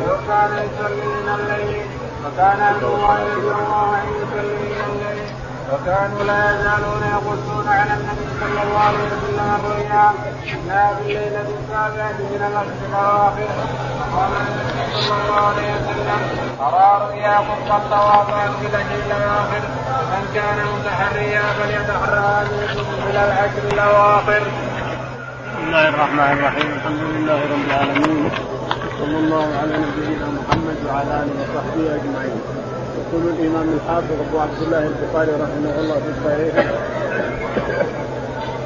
وكان الليل وكان الليل وكانوا لا يزالون يقصون على النبي صلى الله عليه وسلم الرؤيا الا في الليلة السابعه من العشر الاواخر قال النبي صلى الله عليه وسلم أرى رؤياكم قد تواضعا في العشر الاواخر من كان متحريا فليتحرى إلى العشر الأواخر. بسم الله الرحمن الرحيم. الحمد لله رب العالمين. صلى الله على نبينا محمد وعلى آله وصحبه أجمعين. يقول الإمام الحافظ أبو عبد الله البخاري رحمه الله في صحيحه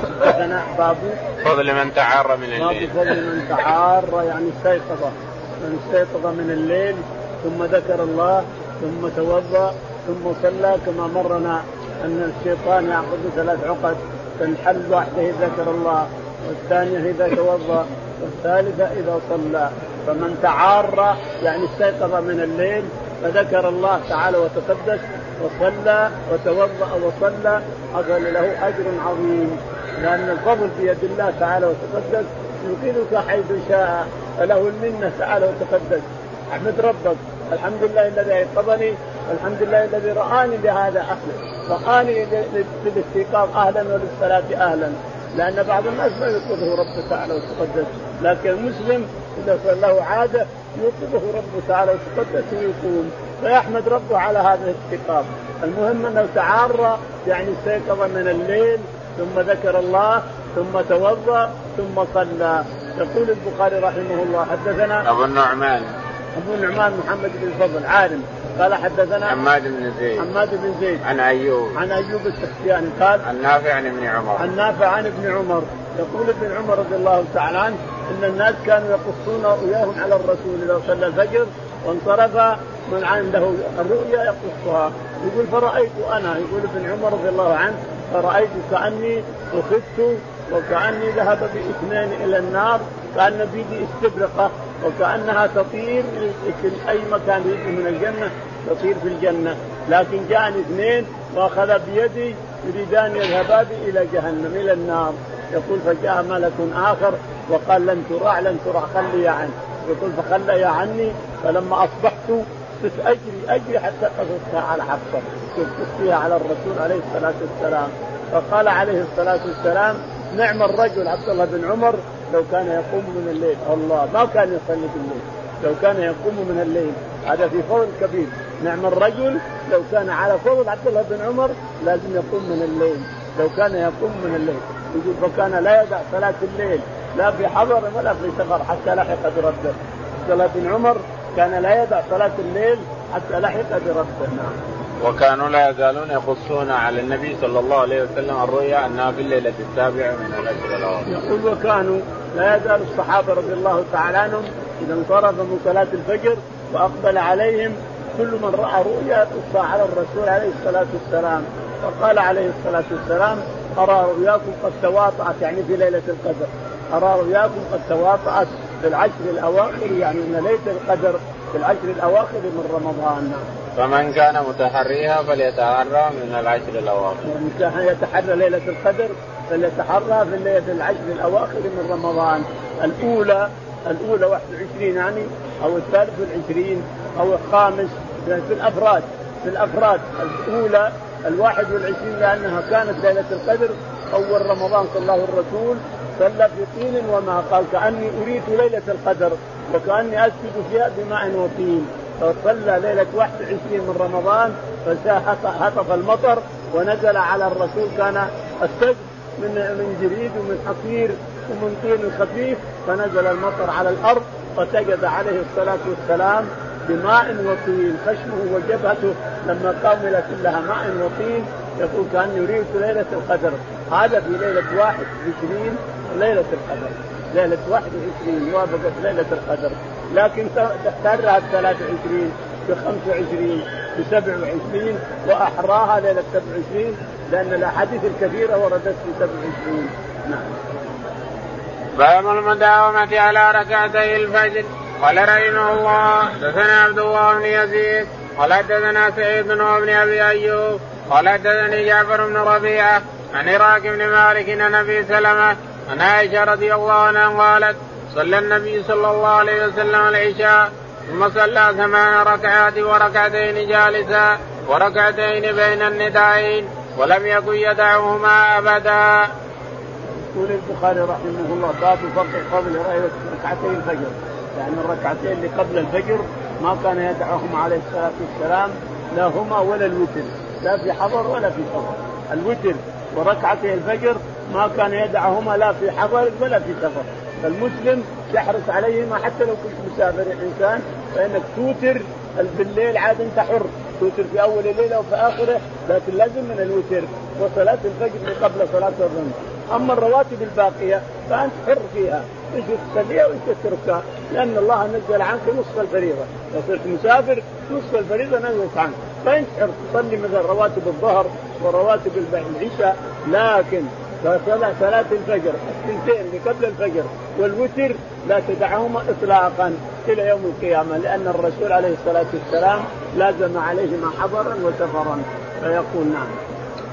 حدثنا باب فضل من تعار من الليل. باب فضل من تعار يعني استيقظ. من استيقظ من الليل ثم ذكر الله ثم توضأ ثم صلى. كما مرنا أن الشيطان يأخذ ثلاث عقد تنحل واحدة ذكر الله. والثانية إذا توضأ والثالثة إذا صلى. فمن تعار يعني استيقظ من الليل فذكر الله تعالى وتقدس وصلى وتوضأ وصلى حصل له أجر عظيم. لأن الفضل في يد الله تعالى وتقدس يوقظك حيث شاء فله المنة تعالى وتقدس احمد ربك. الحمد لله الذي ايقظني الحمد لله الذي رآني بهذا أهلا رآني للاستيقاظ أهلا وللصلاة أهلا. لأن بعض الناس ما يوقظه رب تعالى وتقدس لكن المسلم إذا صار له عادة يوقظه ربه تعالى وتقدس ويقوم. فيحمد ربه على هذا الاستيقاظ المهم أنه تعار يعني استيقظ من الليل ثم ذكر الله ثم توضأ ثم صلى. يقول البخاري رحمه الله حدثنا أبو النعمان. أبو النعمان محمد بن الفضل عالم. قال حدثنا حماد بن زيد. حماد بن زيد. عن أيوب. عن أيوب السختياني قال عن نافع عن ابن عمر. عن نافع عن ابن عمر. يقول ابن عمر رضي الله تعالى عنه إن الناس كانوا يقصون رؤياهم على الرسول اذا صلى الفجر وانصرف من عنده الرؤيا يقصها. يقول فرأيت أنا يقول ابن عمر رضي الله عنه فرأيت كأني أخذت وكأني ذهب بإثنين إلى النار كأن بيدي استبرقة وكأنها تطير في أي مكان يجي من الجنة تطير في الجنة. لكن جاءني اثنين وأخذ بيدي يريدان يذهبا بي إلى جهنم إلى النار. يقول فجاء ملك آخر وقال لن تراع لن تراع خلي عنه يقول فخلي عني فلما أصبحت كنت أجري أجري حتى قصصتها على حفصة. فيها على الرسول عليه الصلاة والسلام. فقال عليه الصلاة والسلام نعم الرجل عبد الله بن عمر لو كان يقوم من الليل. الله ما كان يصلي بالليل لو كان يقوم من الليل. هذا في فضل كبير. نعم الرجل لو كان على فضل عبد الله بن عمر لازم يقوم من الليل. لو كان يقوم من الليل. يقول فكان لا يدع صلاة الليل. لا في حضر ولا في سفر حتى لحق بربه. عبد الله بن عمر كان لا يدع صلاة الليل حتى لحق بربه. نعم. وكانوا لا يزالون يقصون على النبي صلى الله عليه وسلم الرؤيا أنها في الليلة السابعة من الأشهر الأواخر. يقول وكانوا لا يزال الصحابة رضي الله تعالى عنهم إذا انصرف من صلاة الفجر وأقبل عليهم كل من رأى رؤيا يقصها على الرسول عليه الصلاة والسلام فقال عليه الصلاة والسلام أرى رؤياكم قد تواطأت يعني في ليلة القدر أرى رؤياكم قد تواطأت في العشر الأواخر يعني إن ليلة القدر في العشر الأواخر من رمضان. فمن كان متحريها فليتحرى من العشر الأواخر. من كان يتحرى ليلة القدر فليتحرى في الليلة العشر الأواخر من رمضان. الأولى الأولى 21 يعني أو الثالث والعشرين أو الخامس في الأفراد في الأفراد. الأولى الواحد والعشرين لأنها كانت ليلة القدر أول رمضان صلى الله الرسول صلى في طين وما قال كأني اريد ليلة القدر. وكاني أسجد فيها بماء وطين. فصلى ليلة 21 من رمضان فهطف المطر ونزل على الرسول. كان السجد من من جريد ومن حصير ومن طين خفيف. فنزل المطر على الأرض فسجد عليه الصلاة والسلام بماء وطين. خشمه وجبهته لما قامل كلها ماء وطين. يقول كان يريد ليلة القدر. هذا في ليلة 21 ليلة القدر. ليلة 21 وافقت ليلة القدر. لكن تحرها ب 23 ب 25 ب 27 وأحراها ليلة 27 لأن الأحاديث الكثيره وردت في 27 نعم. باب المداومة على ركعتي الفجر. قال رحمه الله حدثنا عبد الله بن يزيد قال حدثنا سعيد بن ابن أبي أيوب قال حدثني جعفر بن ربيعة عن عراك بن مالك إن ابي سلمه عن عائشة رضي الله عنها قالت صلى النبي صلى الله عليه وسلم العشاء ثم صلى ثمان ركعات وركعتين جالسا وركعتين بين الندائين ولم يكن يدعهما أبدا. يقول البخاري رحمه الله باب فضل قبل ركعتي الفجر. يعني الركعتين اللي قبل الفجر ما كان يدعهما عليه الصلاة والسلام لا هما ولا الوتر. لا في حضر ولا في سفر الوتر وركعتي الفجر ما كان يدعهما لا في حضر ولا في سفر. فالمسلم يحرص عليهما حتى لو كنت مسافر إنسان فإنك توتر بالليل عاد أنت حر. توتر في أول الليل أو في آخره لكن لازم من الوتر وصلاة الفجر قبل صلاة الظهر. أما الرواتب الباقية فأنت حر فيها. إيش تصليها وايش تتركها؟ لأن الله نزل عنك نصف الفريضة. لو صرت مسافر نصف الفريضة نزلت عنك. فإنت حر. تصلي مثلا رواتب الظهر ورواتب العشاء لكن صلاة الفجر الثنتين اللي قبل الفجر والوتر لا تدعهما اطلاقا إلى يوم القيامة لأن الرسول عليه الصلاة والسلام لازم عليهما حضرا وسفرا فيقول نعم.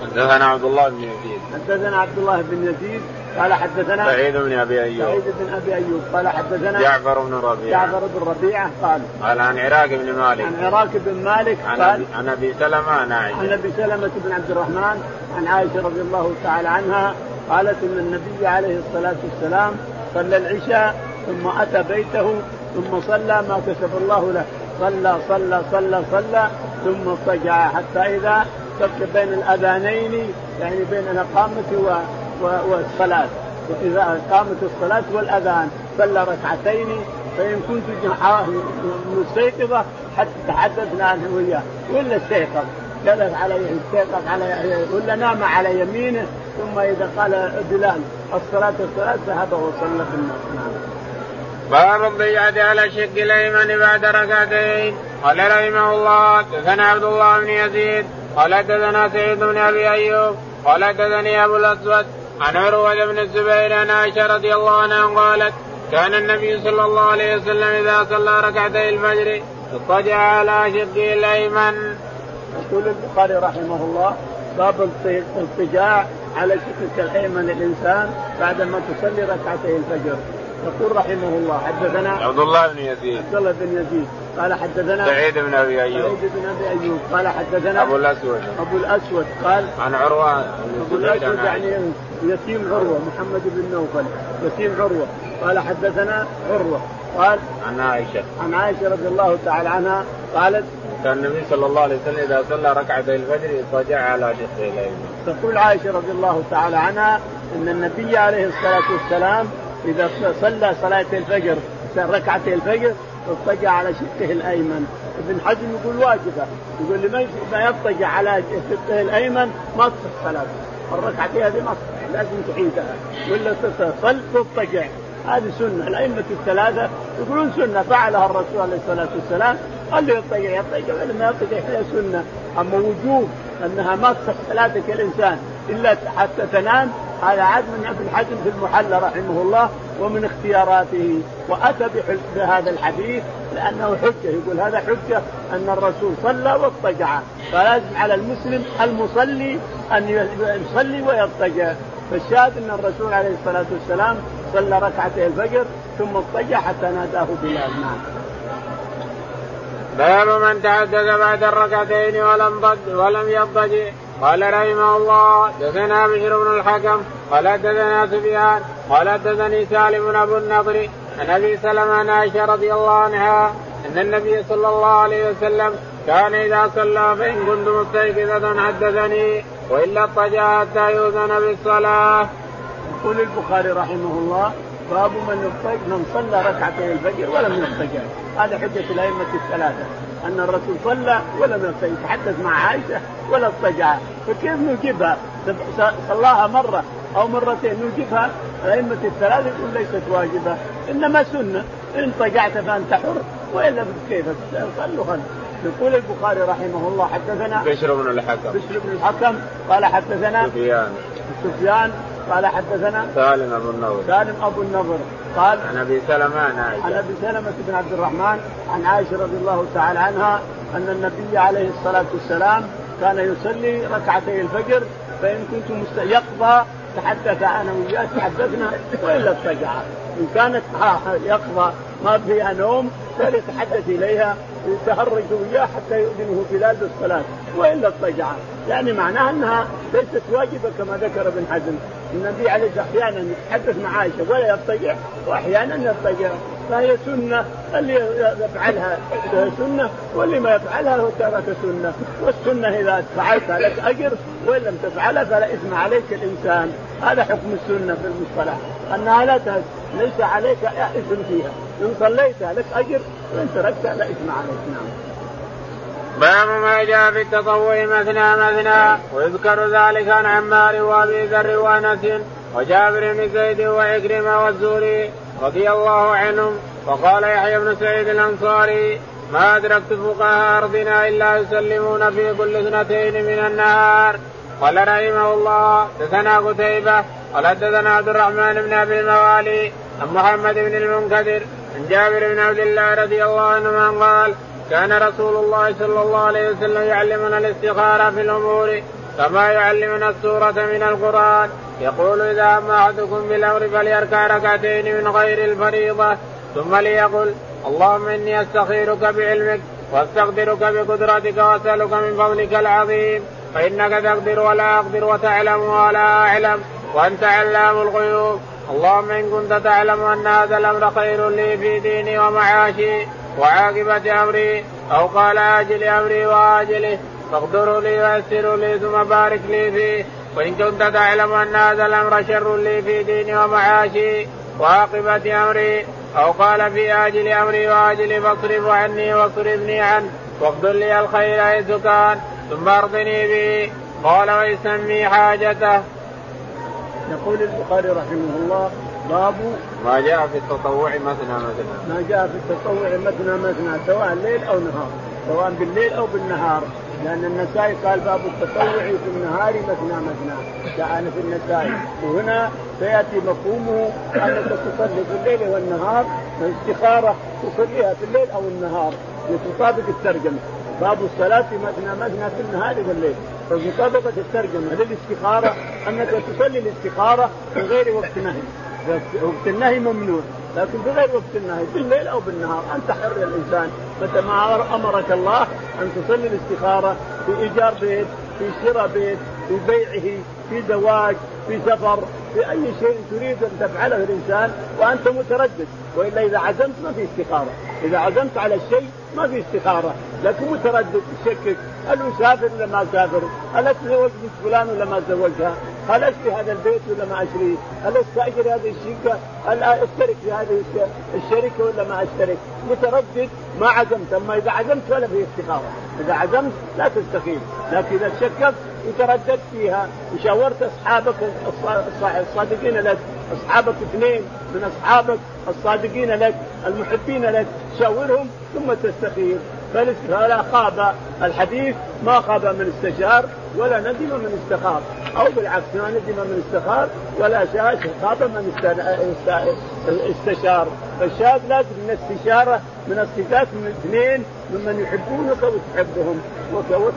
حدثنا عبد الله بن يزيد. حدثنا عبد الله بن يزيد قال حدثنا سعيد بن أبي أيوب. سعيد بن أبي أيوب. قال حدثنا جعفر بن ربيعة. جعفر بن ربيعة قال قال عن عراق بن مالك. عن عراق بن مالك عن قال عن أبي سلمة عن عائشة. عن أبي سلمة بن عبد الرحمن عن عائشة رضي الله تعالى عنها قالت إن النبي عليه الصلاة والسلام صلى العشاء ثم أتى بيته ثم صلى ما كتب الله له. صلى صلى صلى صلى ثم اضطجع حتى إذا فك بين الأذانين يعني بين الأقامة والصلاة. وإذا قامت الصلاة والأذان صلى ركعتين فإن كنت مستيقظة حتى تحدثنا عنه وياه. ولا استيقظ. جلس على استيقظ على ولا نام على يمينه. ثم إذا قال بلال الصلاة الصلاة ذهب وصلى في الناس. نعم. باب الضيعة على الشق الأيمن بعد ركعتين. قال رحمه الله حدثنا عبد الله بن يزيد. قال حدثنا سعيد بن أبي أيوب. قال حدثني أبو الأسود. عن عروة بن الزبير عن عائشة رضي الله عنها قالت كان النبي صلى الله عليه وسلم إذا صلى ركعتي الفجر اضطجع على شقه الأيمن. يقول البخاري رحمه الله باب الاضطجاع على شقك الأيمن الإنسان بعدما تصلي ركعتي الفجر يقول رحمه الله حدثنا عبد الله بن يزيد. عبد الله بن يزيد. قال حدثنا سعيد بن أبي أيوب. سعيد بن أبي أيوب. قال حدثنا أبو الأسود. أبو الأسود. قال عن عروة أبو الأسود يعني يتيم عروة محمد بن نوفل. يتيم عروة. قال حدثنا عروة. قال عن عائشة. عن عائشة رضي الله تعالى عنها قالت كان النبي صلى الله عليه وسلم إذا صلى ركعتي الفجر اضطجع على شقه الايمن. تقول عائشة رضي الله تعالى عنها إن النبي عليه الصلاة والسلام إذا صلى صلاة الفجر ركعتي الفجر اضطجع على شقه الأيمن. ابن حزم يقول واجبة. يقول لمن ما يضطجع على شقه الأيمن ما تصح صلاته الركعتين هذه ما تصح لازم تعيدها ولا تصل تضطجع هذه سنة. الأئمة الثلاثة يقولون سنة. فعلها الرسول عليه الصلاة والسلام. قال له يضطجع يضطجع. ولا ما يضطجع هي سنة. أما وجوب أنها ما تصح صلاتك الانسان إلا حتى تنام هذا عاد من ابن حزم في المحلى رحمه الله ومن اختياراته. وأتى بهذا الحديث لأنه حجة. يقول هذا حجة أن الرسول صلى واضطجع. فلازم على المسلم المصلي أن يصلي ويضطجع. فالشاهد أن الرسول عليه الصلاة والسلام صلى ركعتي الفجر ثم اضطجع حتى ناداه بلال. نعم. باب من تحدث بعد الركعتين ولم ولم يضطجع قال رحمه الله دثنا بشر بن الحكم قال دثنا سفيان قال دثني سالم أبو النضر عن أبي سلمة عن عائشة رضي الله عنها أن النبي صلى الله عليه وسلم كان إذا صلى فإن كنت مستيقظة حدثني وإلا اضطجع حتى يؤذن بالصلاة. يقول البخاري رحمه الله باب من من صلى ركعتي الفجر ولم يضطجع هذا حجة الأئمة الثلاثة أن الرسول صلى ولم يتحدث مع عائشة ولا اضطجع. فكيف نجيبها؟ صلاها مرة أو مرتين نجيبها؟ الائمه الثلاثة يقول ليست واجبة إنما سنة. إن اضطجعت فأنت حر والا كيف؟ صلوا يقول البخاري رحمه الله حدثنا بشر بن الحكم. بشر بن الحكم. قال حدثنا سفيان. سفيان قال حدثنا سالم أبو النضر. سالم أبو النضر. قال عن أبي سلمة عن عائشة. عن أبي سلمة بن عبد الرحمن عن عائشة رضي الله تعالى عنها أن النبي عليه الصلاة والسلام كان يصلي ركعتي الفجر فإن كنت مست... يقضى تحدث أنا وياه تحدثنا وإلا اضطجع إن كانت يقظه ما فيها نوم فليتحدث إليها يتهرج وياه حتى يؤذنه بلال بالصلاه وإلا اضطجع يعني معناها أنها ليست واجبة كما ذكر ابن حزم. النبي عليه أحيانا يتحدث مع عائشة ولا يضطجع وأحيانا يضطجع فهي سنة اللي يفعلها سنة واللي ما يفعلها هو ترك سنة. والسنة إذا فعلتها لك أجر وإن لم تفعلها فلا إثم عليك الإنسان. هذا حكم السنة في المصطلح. أنها لا ليس عليك إثم فيها. إن صليتها لك أجر وإن تركتها لا إثم عليك. نعم. باب ما جاء في التطوع مثنى مثنى ويذكر ذلك عن عمار وأبي ذر وأنس وجابر بن زيد وعكرمة والزوري رضي الله عنهم وقال يحيى بن سعيد الأنصاري ما أدركت فقهاء أرضنا إلا يسلمون في كل اثنتين من النهار. قال رحمه الله دثنا قتيبة قال دثنا عبد الرحمن بن أبي الموالي عن محمد بن المنكدر عن جابر بن عبد الله رضي الله عنهما قال كان رسول الله صلى الله عليه وسلم يعلمنا الاستخارة في الأمور كما يعلمنا السورة من القرآن يقول إذا أما أحدكم بالأمر فليركع ركعتين من غير الفريضة ثم ليقل اللهم إني أستخيرك بعلمك واستقدرك بقدرتك وأسألك من فضلك العظيم فإنك تقدر ولا أقدر وتعلم ولا أعلم وأنت علام الغيوب. اللهم إن كنت تعلم أن هذا الأمر خير لي في ديني ومعاشي وعاقبة أمري أو قال آجل أمري وآجله فاقدر لي ويسر لي ثم بارك لي فيه وإن كنت تعلم أن هذا الأمر شر لي في ديني ومعاشي وعاقبة أمري. أو قال في آجل أمري وآجل فاصرف عني واصرفني عنه. واقدر لي الخير حيث كان ثم أرضني به. قال ويسمي حاجته. يقول البخاري رحمه الله باب ما جاء في التطوع مثنى مثنى. ما جاء في التطوع مثنى مثنى سواء ليل أو نهار سواء بالليل أو بالنهار. لأن النسائي قال باب التطوع في النهار مثنى مثنى. كان في النسائي. وهنا سيأتي مفهومه أنك تصلي في الليل والنهار الاستخاره تصليها في الليل أو النهار. لتطابق الترجمة. باب الصلاة مثنى مثنى في النهار والليل. فمطابقة الترجمة للاستخارة أنك تصلي الاستخارة في غير وقت نهي وقت النهي ممنوع. لكن بغير وقت النهي بالليل أو بالنهار. أنت حر يا الانسان متى ما أمرك الله أن تصلي الاستخارة في إيجار بيت في شراء بيت في بيعه في زواج في سفر في أي شيء تريد أن تفعله الإنسان وأنت متردد. وإلا إذا عزمت ما في استخارة، إذا عزمت على الشيء ما في استخارة، لكن متردد تشكك هل اسافر ولا ما اسافر؟ هل اتزوج بنت فلان ولا ما اتزوجها؟ هل اشتري هذا البيت ولا ما اشتريه؟ هل استاجر هذه الشركة؟ هل أشترك في هذه الشركة ولا ما أشترك؟ متردد ما عزمت، أما إذا عزمت فلا في استخاره، إذا عزمت لا تستخير، لكن إذا شككت وترددت فيها وشاورت أصحابك الصادقين لك أصحابك اثنين من أصحابك الصادقين لك المحبين لك شاورهم ثم تستخير فلا خاب الحديث ما خاب من استشار ولا ندم من استخار أو بالعكس ما ندم من استخار ولا شاش خاب من استشار. فالشاذ لازم من استشارة من الصفات من اثنين ممن يحبونك وتحبهم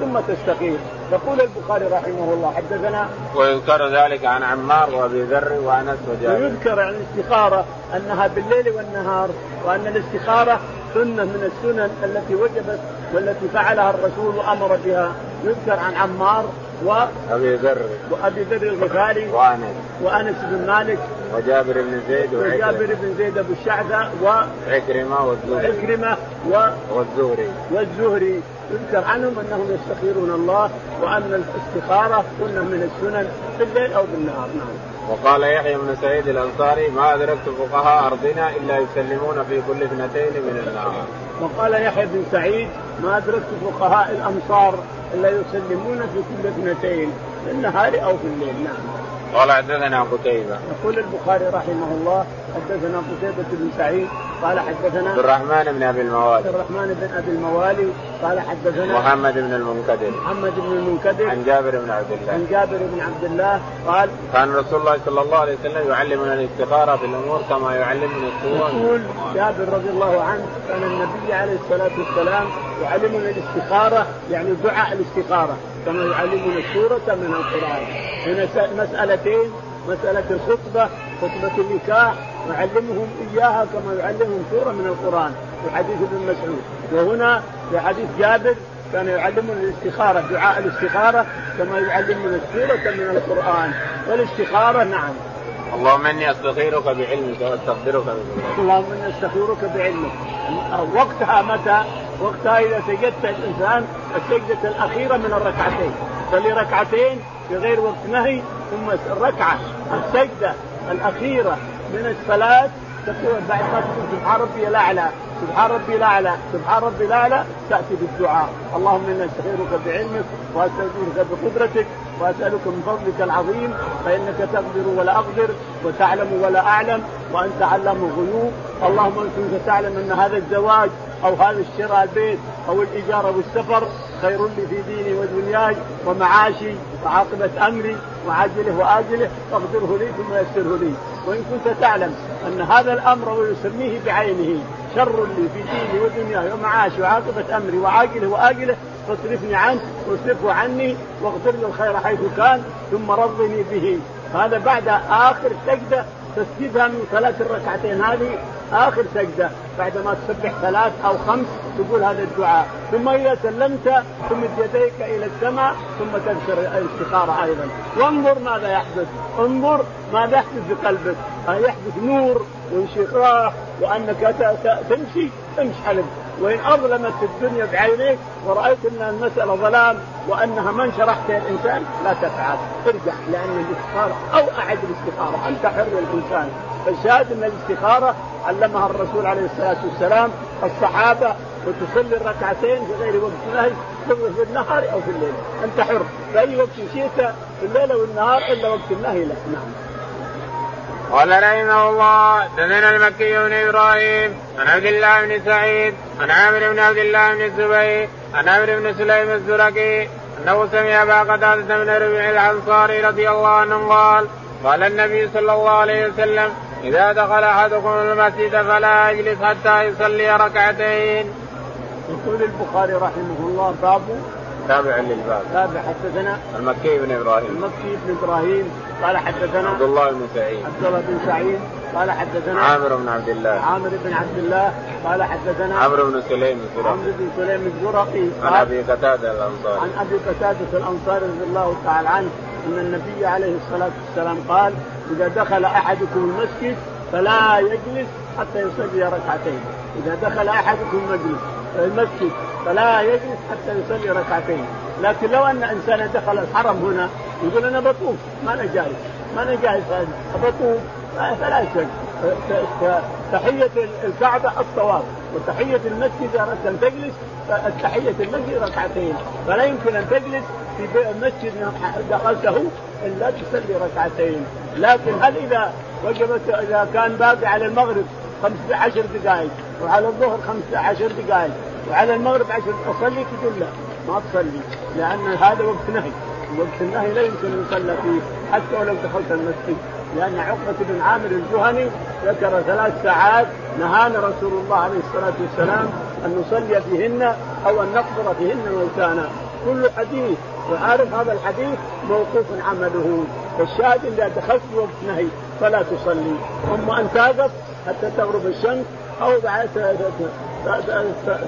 ثم تستقيم. يقول البخاري رحمه الله حدثنا ويذكر ذلك عن عمار وأبي ذر وانس وجابر ويذكر عن الاستخارة أنها بالليل والنهار وأن الاستخارة سنة من السنن التي وجبت والتي فعلها الرسول وأمر بها. يذكر عن عمار و أبي ذر. وأبي ذر الغفاري وأنس. وأنس بن مالك وجابر بن زيد وجابر بن زيد أبو الشعثة و عكرمة والزهري. عكرمة و والزهري. والزهري. يذكر عنهم أنهم يستخيرون الله وأن الاستخارة سنه من السنن في الليل أو بالنهار. نعم. وقال يحيى بن سعيد الأنصاري ما أدركت فقهاء أرضنا إلا يسلمون في كل اثنتين من النهار. وقال يحيى بن سعيد ما أدركت فقهاء الامصار الا يسلمون في كل اثنتين في النهار أو في الليل نعم. قال حدثنا قتيبة يقول البخاري رحمه الله حدثنا قتيبة بن سعيد قال حدثنا عبد الرحمن بن أبي الموالي. عبد الرحمن بن أبي الموالي قال حدثنا محمد بن المنكدر. محمد بن المنكدر. عن جابر بن عبد الله. عن جابر بن عبد الله قال كان رسول الله صلى الله عليه وسلم يعلمنا الاستخارة في الأمور كما يعلمنا السورة يقول جابر رضي الله عنه كان النبي عليه الصلاة والسلام يعلمنا الاستخارة يعني دعاء الاستخارة كما يعلمنا السورة من القرآن. هنا مسألتين مسألة الخطبة خطبة النكاح يعلمهم إياها كما يعلمهم سورة من القرآن في حديث ابن مسعود. وهنا في حديث جابر كان يعلمنا الاستخارة دعاء الاستخارة كما يعلمنا السورة من القرآن. والاستخارة نعم. اللهم إني أستخيرك بعلمك وأستغفرك. بفضلك اللهم إني استخيرك بعلمك. وقتها متى؟ وقتها إذا سجدت الإنسان السجدة الأخيرة من الركعتين. صلي ركعتين في غير وقت نهي ثم الركعه السجدة الأخيرة من الصلاه تقول بعد ما تقول سبحان ربي الأعلى. سبحان ربي الأعلى. سبحان ربي الأعلى. تأتي بالدعاء. اللهم إنا استخيرك بعلمك واستغفرك بقدرتك واسالك من فضلك العظيم. فإنك تقدر ولا أقدر وتعلم ولا أعلم وأنت علام الغيوب. اللهم كنت تعلم أن هذا الزواج أو هذا الشراء البيت أو الإيجار أو السفر خير لي في ديني ودنياي ومعاشي وعاقبة أمري وعاجله وآجله فاقدره لي ثم يسره لي. وإن كنت تعلم أن هذا الأمر ويسميه بعينه شر لي في ديني ودنياي ومعاشي وعاقبة أمري وعاجله وآجله فاصرفني عنه واصرفه عني واغفر لي الخير حيث كان ثم رضني به. هذا بعد آخر سجدة تسجدها من ثلاث الركعتين. هذه آخر سجدة. بعد ما تسبح ثلاث أو خمس تقول هذا الدعاء. ثم إذا سلمت تمد يديك إلى السماء ثم تذكر الاستخارة أيضا. وانظر ماذا يحدث. انظر ماذا يحدث بقلبك. يحدث نور. وانشراح وأنك تمشي تمشي حلم وإن أظلمت الدنيا بعينيك ورأيت أن المسألة ظلام وأنها ما انشرحت الانسان لا تفعل. ارجع لأن الاستخارة أو أعد الاستخارة. أنت حر الإنسان. فالشاهد أن الاستخارة علمها الرسول عليه الصلاة والسلام الصحابة وتصلي الركعتين في غير وقت نهي في النهار أو في الليل. أنت حر. في أي وقت شئت في الليل أو النهار إلا وقت النهي لا نعم. قال رحمه الله دثنا المكي بن إبراهيم عن عبد الله بن سعيد عن عامر بن عبد الله بن الزبير عن عامر بن سليم الزرقي أنه سمع أبا قتادة بن ربيع الأنصاري رضي الله عنه قال قال النبي صلى الله عليه وسلم إذا دخل أحدكم المسجد فلا يجلس حتى يصلي ركعتين. يقول البخاري رحمه الله باب تابع للباب. تابع حدثنا المكي بن إبراهيم. المكي بن إبراهيم. قال حدثنا عبد الله بن سعيد. عبد الله بن سعيد. قال حدثنا عامر بن عبد الله. عامر بن عبد الله. قال حدثنا عمرو بن سليم الزرقي. عمرو بن سليم الزرقي. عن أبي قتادة الأنصاري. عن أبي قتادة الأنصاري رضي الله تعالى عنه أن النبي عليه الصلاة والسلام قال إذا دخل أحدكم المسجد فلا يجلس حتى يصلي ركعتين. إذا دخل أحدكم المجلس المسجد فلا يجلس حتى يصلي ركعتين. لكن لو أن إنسان دخل الحرم هنا يقول أنا بطوف ما أنا جالس ما أنا جالس بطوف. فلا شك تحية الكعبة الطواف وتحية المسجد إذا أردت أن تجلس تحية المسجد ركعتين. فلا يمكن أن تجلس في المسجد دخلته إلا تصلي ركعتين. لكن هل إذا وجبت إذا كان باقي على المغرب خمس عشر دقائق وعلى الظهر خمس عشر دقائق وعلى المغرب عشر أصلي تقول لا ما تصلي لأن هذا وقت نهي وقت النهي لا يمكن أن يصلى فيه حتى ولو دخلت المسجد لأن عقبة بن عامر الجهني ذكر ثلاث ساعات نهانا رسول الله عليه الصلاة والسلام أن نصلي فيهن أو أن نقبر فيهن موتانا كل حديث وعارف هذا الحديث موقوف عمله. فالشاهد اذا دخلت وقت نهي فلا تصلي. أما أن تقف حتى تغرب الشمس أو بعد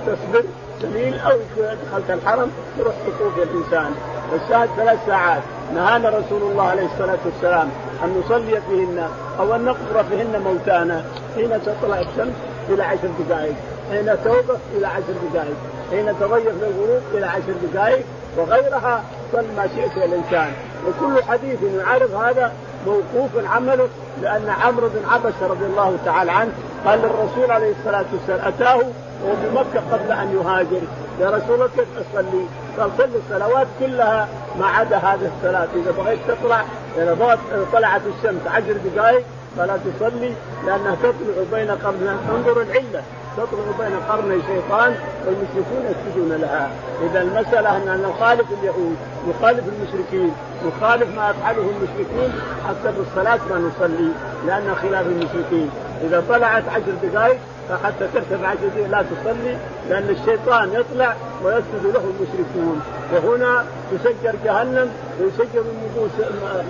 تصبر سبيل أو دخلت الحرم تروح تطوف الإنسان. والشاهد ثلاث ساعات. نهانا رسول الله عليه الصلاة والسلام أن نصلي فيهن أو أن نقبر فيهن موتانا. حين تطلع الشمس إلى عشر دقائق. حين توقف إلى عشر دقائق. حين تغير الغروب إلى عشر دقائق. وغيرها صل ما شئت الإنسان. وكل حديث يعرف هذا موقوف عمله لأن عمرو بن عبس رضي الله تعالى عنه قال للرسول عليه الصلاة والسلام أتاه وهو بمكه قبل أن يهاجر. يا رسول الله كيف أصلي؟ قال صل الصلوات كلها ما عدا هذه الصلاة. إذا بغيت تطلع إذا طلعت الشمس عشر دقائق فلا تصلي لأنها تطلع بين قرن انظر العلة. تطلع بين قرني شيطان والمشركون يسجدون لها. إذا المسألة أن نخالف اليهود نخالف المشركين نخالف ما يفعله المشركون حتى في الصلاه ما نصلي لأن خلاف المشركين. إذا طلعت عشر دقائق فحتى ترتفع عشر دقائق لا تصلي لأن الشيطان يطلع ويسجد له المشركون. وهنا تسجر جهنم ويسجر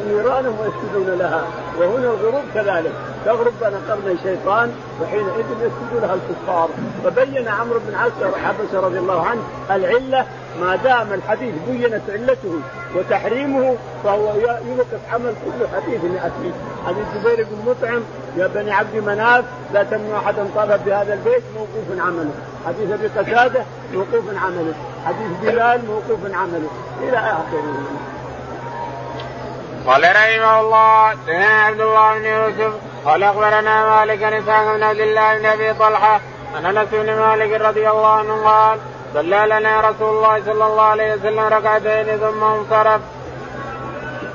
نيرانهم ويسجدون لها. وهنا الغروب كذلك. تغرب بين قرني شيطان وحينئذ يسجد لها الكفار. فبين عمرو بن عبس رضي الله عنه العلة ما دام الحديث بينت علته وتحريمه فهو يوقف عمل كل حديث ياتي حديث جبير بن مطعم يا بني عبد مناف لا تمنع احدا طلب بهذا البيت موقوف عمله. حديث أبي قتادة موقوف عمله. حديث بلال موقوف عمله. إلى آخره. قال رحمه الله دنا عبد الله بن يوسف قال أخبرنا مالك بن إسحاق بن عبد الله بن أبي طلحة عن أنس بن مالك رضي الله عنه قال صلى لنا رسول الله صلى الله عليه وسلم ركعتين ثم انصرف.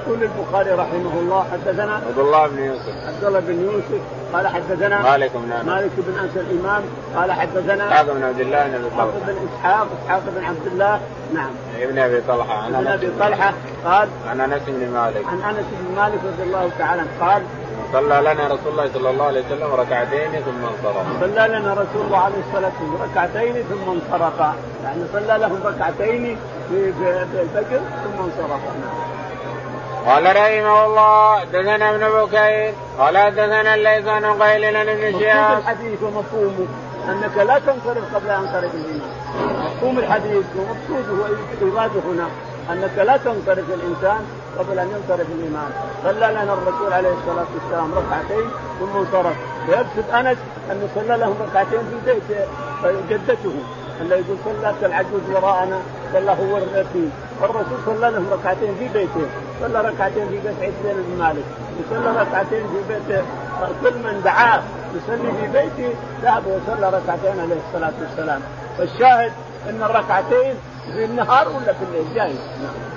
يقول البخاري رحمه الله حدثنا عبد الله بن يوسف. عبد الله بن يوسف قال حدثنا مالك بن أنس. مالك بن أنس الإمام قال حدثنا إسحاق بن عبد الله بن أبي طلحة. بن إسحاق إسحاق بن عبد الله نعم. ابن أبي طلحة عن ابن أبي طلحة قال عن أنس بن مالك. عن أنس بن مالك رضي الله تعالى قال صلى لنا رسول الله صلى الله عليه وسلم ركعتين ثم انصرف. صلى لنا رسول الله عليه الصلاة والسلام ركعتين ثم انصرف، يعني صلى لهم ركعتين في الفجر ثم انصرف. قال رحمه الله دثنا ابن بكير قال دثنا الليث عن قيل عن ابن شهاب. الحديث ومفهومه أنك لا تنصرف قبل أن ينصرف الامام. مفهوم الحديث ومقصوده وايراده هنا أنك لا تنصرف الإنسان قبل أن ينصرف الامام صلى لنا الرسول عليه الصلاة والسلام ركعتين ثم انصرف ويقصد أنس انه صلى لهم ركعتين في بيت جدته اللي يقول صلى العجوز وراءنا صلى هو الرتيب والرسول صلى لهم ركعتين في بيته صلى ركعتين في بيت عثمان بن مالك وصلى ركعتين في بيت كل من دعاه يصلي في بيته ذهب وصلى ركعتين عليه الصلاة والسلام. فالشاهد إن الركعتين في النهار ولا في الليل؟ جاي نعم.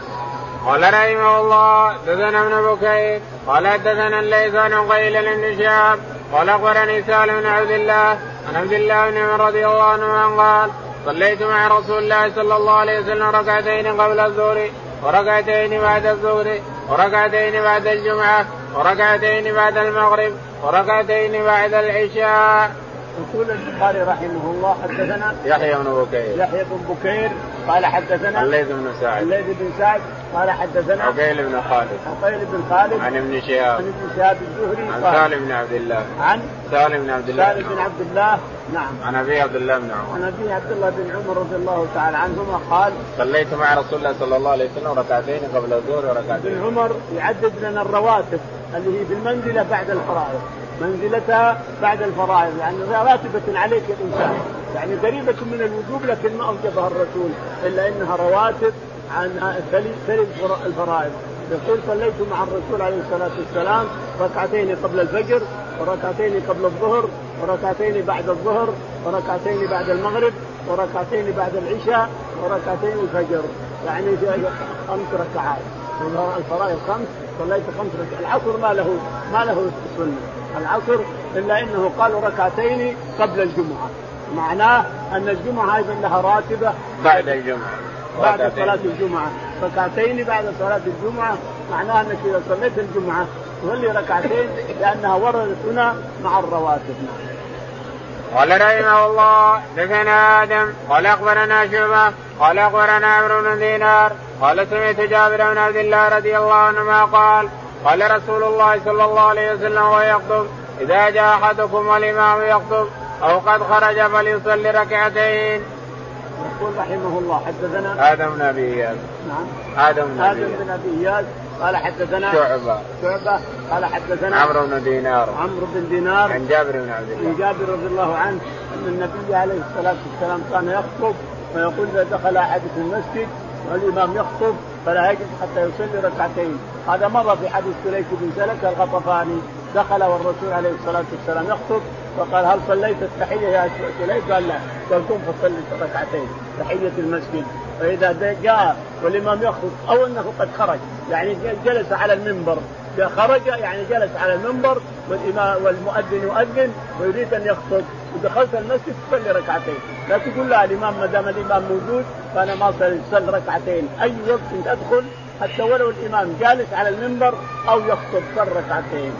قال رحمه الله دثنا ابن بكير قال دثنا الليث عن قيل بن شهاب قال أخبرني سالم بن عبد الله عن عبد الله بن عمر رضي الله عنه قال صليت مع رسول الله صلى الله عليه وسلم ركعتين قبل الظهر وركعتين بعد الظهر وركعتين بعد الجمعة وركعتين بعد المغرب وركعتين بعد العشاء. يقول البخاري رحمه الله حدثنا يحيى بن بكير. يحيى بن بكير قال حدثنا الليث بن سعد. الليث بن سعد قال حدثنا عقيل بن خالد. عقيل بن خالد عن ابن شهاب. عن ابن شهاب الزهري عن سالم بن عبد الله. عن سالم بن عبد الله سالم بن عبد الله نعم. عن أبي عبد الله بن عمر. عن أبي عبد الله بن عمر رضي الله تعالى عنهما قال صليت مع رسول الله صلى الله عليه وسلم ركعتين قبل الظهر وركعتين. ابن عمر يعدد لنا الرواتب اللي هي بالمنزلة بعد الفرائض منزلتها بعد الفرائض يعني راتبة عليك الإنسان يعني قريبة من الوجوب لكن ما أوجبها الرسول إلا إنها رواتب عن تلي الفرائض. يقول صليت مع الرسول عليه الصلاة والسلام ركعتين قبل الفجر وركعتين قبل الظهر وركعتين بعد الظهر وركعتين بعد المغرب وركعتين بعد العشاء وركعتين الفجر. يعني خمس ركعات. الفرائض خمس صليت خمس ركعات. العصر ما له ما له سنة. العصر إلا إنه قالوا ركعتين قبل الجمعة. معناه أن الجمعة أيضا لها راتبة بعد الجمعة. بعد صلاة الجمعة. ركعتين بعد صلاة الجمعة معناه أنك إذا صليت الجمعة تصلي ركعتين لأنها وردت هنا مع الرواتب. قال رحمه الله دثنا آدم قال أخبرنا شعبة قال أخبرنا عمرو بن دينار قال سمعت جابر بن عبد الله رضي الله عنهما قال قال رسول الله صلى الله عليه وسلم وهو يخطب إذا جاء أحدكم والإمام يخطب أو قد خرج فليصلي ركعتين. يقول رحمه الله حدثنا آدم بن أبي إياس. نعم. آدم بن آدم بن أبي إياس. قال حدثنا شعبة. شعبة. قال حدثنا عمرو بن دينار. عمرو بن دينار. عن جابر بن عبد الله. عن جابر رضي الله عنه أن النبي عليه الصلاة والسلام كان يخطب فيقول إذا دخل أحدكم المسجد والإمام يخطب فلا يجلس حتى يصلي ركعتين. هذا مر في حديث سليك بن سلك الغطفاني دخل والرسول عليه الصلاة والسلام يخطب فقال هل صليت التحية يا سليك؟ قال لا. قال قم فصلي ركعتين تحية المسجد. فإذا جاء والإمام يخطب أو أنه قد خرج يعني جلس على المنبر خرج يعني جلس على المنبر والإمام والمؤذن يؤذن ويريد أن يخطب. ودخلت المسجد تصلي ركعتين. لا تقول لا الإمام ما دام الإمام موجود فأنا ما أصلي ركعتين. أي وقت تدخل حتى ولو الإمام جالس على المنبر أو يخطب صل ركعتين.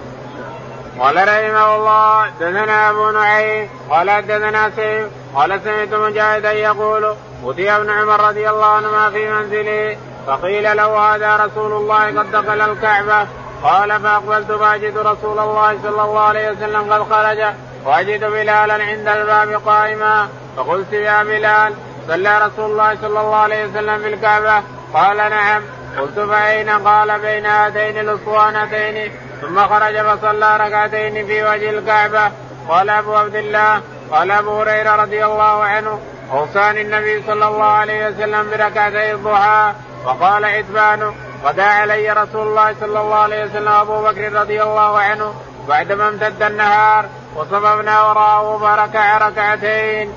قال رحمه الله دثنا أبو نعيم قال دثنا سيف قال سمعت مجاهدا يقول اوتي ابن عمر رضي الله عنهما في منزله فقيل له هذا رسول الله قد دخل الكعبة قال فأقبلت فأجد رسول الله صلى الله عليه وسلم قد خرج وأجد بلالا عند الباب قائما. فقلت يا بلال صلى رسول الله صلى الله عليه وسلم في الكعبة؟ قال نعم. قلت فأين؟ قال بين هاتين الأسطوانتين ثم خرج فصلى ركعتين في وجه الكعبة. قال أبو عبد الله قال أبو هريرة رضي الله عنه أوصاني النبي صلى الله عليه وسلم بركعتي الضحى. وقال عتبان غدا علي رسول الله صلى الله عليه وسلم أبو بكر رضي الله عنه بعدما امتد النهار وصففنا وراءه فركع ركعتين.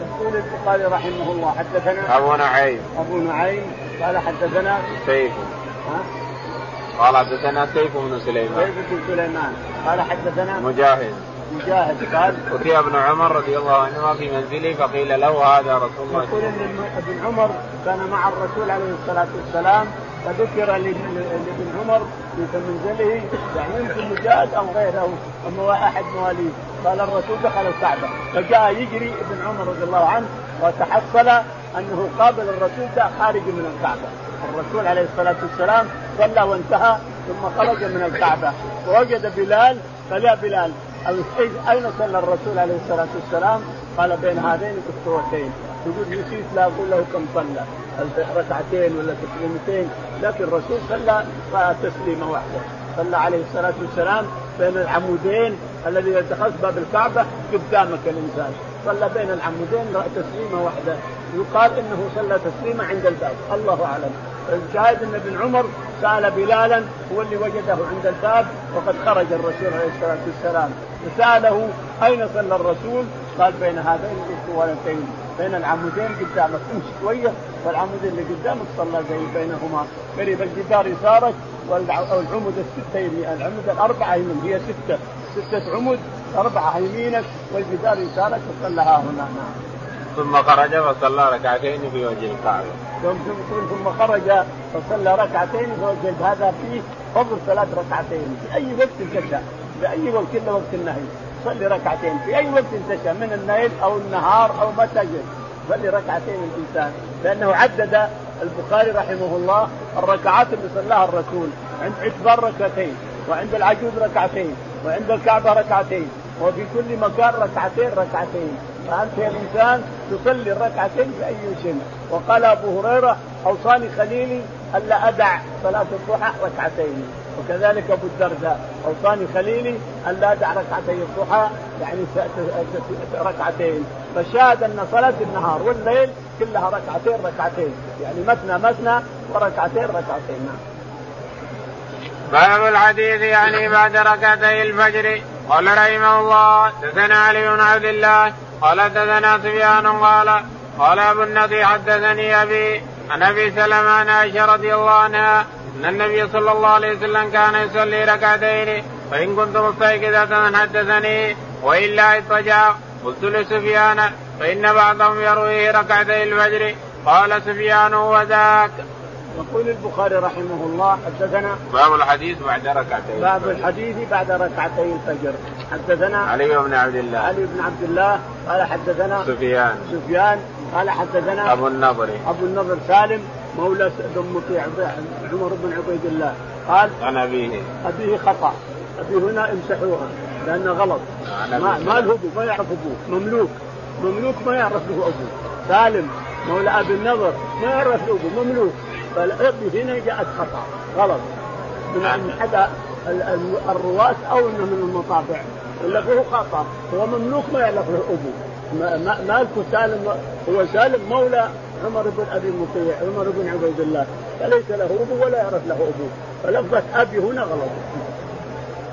يقول البخاري رحمه الله حدثنا أبو نعيم. أبو نعيم قال حدثنا سيف. قال حدثنا سيف بن سليمان. سيف بن سليمان قال حدثنا مجاهد. مجاهد قال أتي ابن عمر رضي الله عنهما في منزله فقيل له هذا رسول الله. يقول إن ابن عمر كان مع الرسول عليه الصلاة والسلام فذكر لابن عمر في منزله يعني يمكن مجاهد أو غيره اما أحد مواليه قال الرسول دخل الكعبة فجاء يجري ابن عمر رضي الله عنه وتحصل أنه قابل الرسول خارج من الكعبة. الرسول عليه الصلاة والسلام صلى وانتهى ثم خرج من الكعبة. ووجد بلال قال يا بلال أين صلى الرسول عليه الصلاة والسلام؟ قال بين هذين الاسطوتين يقول نسيت لا أقول له كم صلى. ركعتين ولا تسليمتين؟ لكن الرسول صلى تسليمة واحدة. صلى عليه الصلاة والسلام بين العمودين الذي يتخذ باب الكعبة قدامك الإنسان. صلى بين العمودين تسليمة واحدة. يقال إنه صلى تسليمة عند الباب. الله أعلم. الشاهد إن ابن عمر سأل بلالا هو اللي وجده عند الباب وقد خرج الرسول عليه الصلاة والسلام. فساله أين صلى الرسول؟ قال بين هذين الاسطوانتين بين العمودين قدامك امشي شوية والعمودين اللي قدامك صلى بينهما. قريب الجدار يسارك والعمود الستة العمود الأربعة يمين هي ستة. ستة عمود أربعة يمينك والجدار يسارك وصلى هنا. نعم ثم خرج فصلى ركعتين في وجه الكعبه. ثم خرج فصلى ركعتين في وجه هذا فيه فضل ثلاث ركعتين. في أي وقت تشاء في أي وقت إلا وقت النهي. صلي ركعتين. في أي وقت تشاء من الليل أو النهار أو متى جئت صلي ركعتين الإنسان. لأنه عدد البخاري رحمه الله الركعات اللي صلاها الرسول. عند عتبان ركعتين وعند العجوز ركعتين وعند الكعبة ركعتين وفي كل مكان ركعتين ركعتين. فانت يا انسان تصلي الركعتين في أي شيء وقال أبو هريرة أوصاني خليلي الا أدع صلاة الضحى ركعتين. وكذلك أبو الدرداء أوصاني خليلي الا أدع ركعتي الضحى يعني ركعتين. فشاهد أن صلاة النهار والليل كلها ركعتين ركعتين. يعني مثنى مثنى وركعتين ركعتين. نعم. باب الحديث يعني بعد ركعتي الفجر. قال رحمه الله دثنا علي بن عبد الله قال دثنا سفيان قال قال أبو النضي حدثني أبي عن أبي سلمة عن عائشة رضي الله عنها أن النبي صلى الله عليه وسلم كان يصلي ركعتين فإن كنت مستيقظة حدثني وإلا اضطجع. قلت لسفيان فإن بعضهم يرويه ركعتي الفجر. قال سفيان هو ذاك يقول البخاري رحمه الله حدثنا باب الحديث بعد ركعتين باب الحديث بعد ركعتي الفجر. حدثنا علي بن عبد الله. علي بن عبد الله قال حدثنا سفيان. سفيان قال حدثنا أبو النضر. أبو النضر سالم مولى مطيع عمر بن عبيد الله. قال عن أبيه. أبيه خطأ. ابي هنا امسحوها لأنه غلط. ما, ما له ابو ما يعرف أبوه. مملوك. مملوك ما يعرف له أبوه. سالم مولى أبي النضر ما يعرف له أبوه. مملوك. فالابي هنا جاءت خطأ. غلط. من احد الرواة أو إنه من المطابع. هو خطأ. هو مملوك ما يعرف له ابوه مالك سالم هو سالم مولى عمر بن أبي مطيع عمر بن عبيد الله. فليس له أبو ولا يعرف له ابوه فلفظة أبي هنا غلط.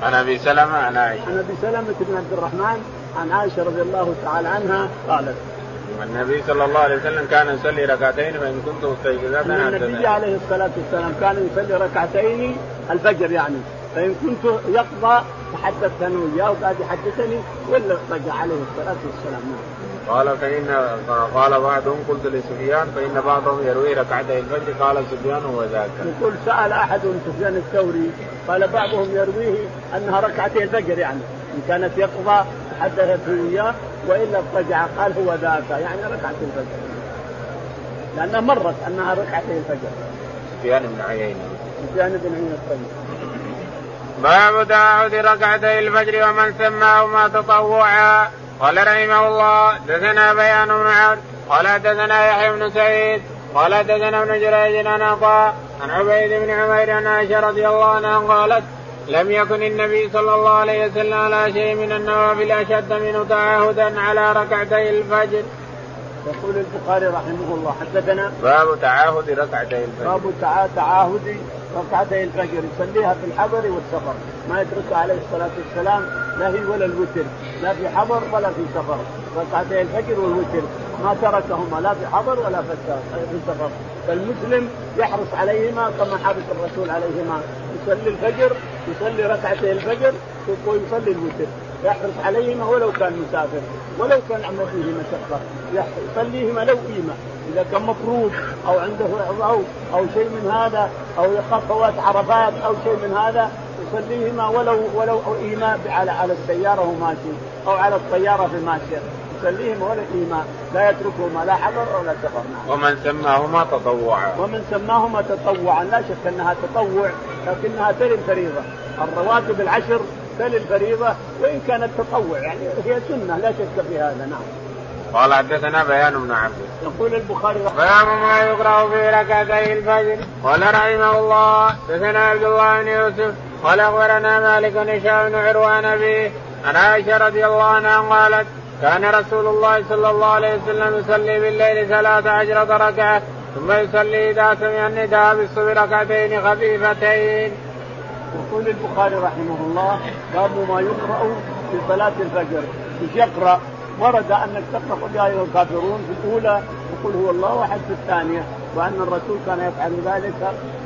عن أبي سلمة عن عائشة. عن أبي سلمة بن عبد الرحمن عن عائشة رضي الله تعالى عنها قالت النبي صلى الله عليه وسلم كان يصلي ركعتين فان كنت مستيقظا النبي عليه الصلاة والسلام كان يصلي ركعتين الفجر يعني فإن كنت يقضى تحدثت أنا وياه وقاعد يحدثني ولا رجع عليه الصلاة والسلام نعم. قال فإن قال بعضهم قلت لسفيان فإن بعضهم يروي ركعتي الفجر قال سفيان هو ذاك. يقول سأل أحد سفيان الثوري قال بعضهم يرويه أنها ركعتي الفجر يعني إن كانت يقضى حدثته إياه وإلا اضطجع قال هو ذاك يعني ركعتي الفجر. لأنها مرت أنها ركعتي الفجر. سفيان بن عيينة. سفيان بن عيينة الطيب. باب تعهد ركعتي الفجر ومن سماهما تطوعا قال رحمه الله دثنا بيان بن عبد قال دثنا يحيى بن سعيد قال دثنا ابن جريج عن عطاء عن عبيد بن عمير عن عائشة رضي الله عنها قالت لم يكن النبي صلى الله عليه وسلم على شيء من النوافل أشد منه تعاهدا على ركعتي الفجر. يقول البخاري رحمه الله حدثنا باب تعاهد ركعتي الفجر. باب تعاهد ركعتي الفجر يصليها في الحضر والسفر. ما يتركها عليه الصلاة والسلام لا هي ولا الوتر لا في حضر ولا في سفر. ركعتي الفجر والوتر ما تركهما لا في حضر ولا في سفر فالمسلم يحرص عليهما كما حرص الرسول عليهما. يصلي الفجر يصلي ركعتي الفجر ويصلي الوتر. يحرص عليهما ولو كان مسافر ولو كان عم فيه مشقه يصليهما لو قيمة. إذا كان مفروض أو عنده أو أو شيء من هذا أو يخاف فوات عرفات أو شيء من هذا يصليهما ولو ولو إيماء على على السيارة وهو ماشي أو على الطيارة في ماشية. يصليهما ولا ايماء لا يتركهما لا حضر ولا سفر. ومن سماهما تطوعا. ومن سماهما تطوعا لا شك أنها تطوع لكنها تلي الفريضة. الرواتب العشر تلي الفريضة وإن كانت تطوع يعني هي سنة لا شك في هذا. نعم. قال حدثنا بيان بن عبد. يقول البخاري بيان ما يقرأ في ركعتي الفجر. قال رحمه الله حدثنا عبد الله بن يوسف. قال أخبرنا مالك بن هشام بن عروان أبيه عن عائشة رضي الله عنها قالت كان رسول الله صلى الله عليه وسلم يصلي بالليل ثلاث عشرة ركعة ثم يصلي إذا سمع النداء بالصبح ركعتين خفيفتين. يقول البخاري رحمه الله باب ما يقرأ في صلاة الفجر، إيش يقرأ؟ ورد انك تقرا قل يا ايها الكافرون في الأولى وقل هو الله احد في الثانية وأن الرسول كان يفعل ذلك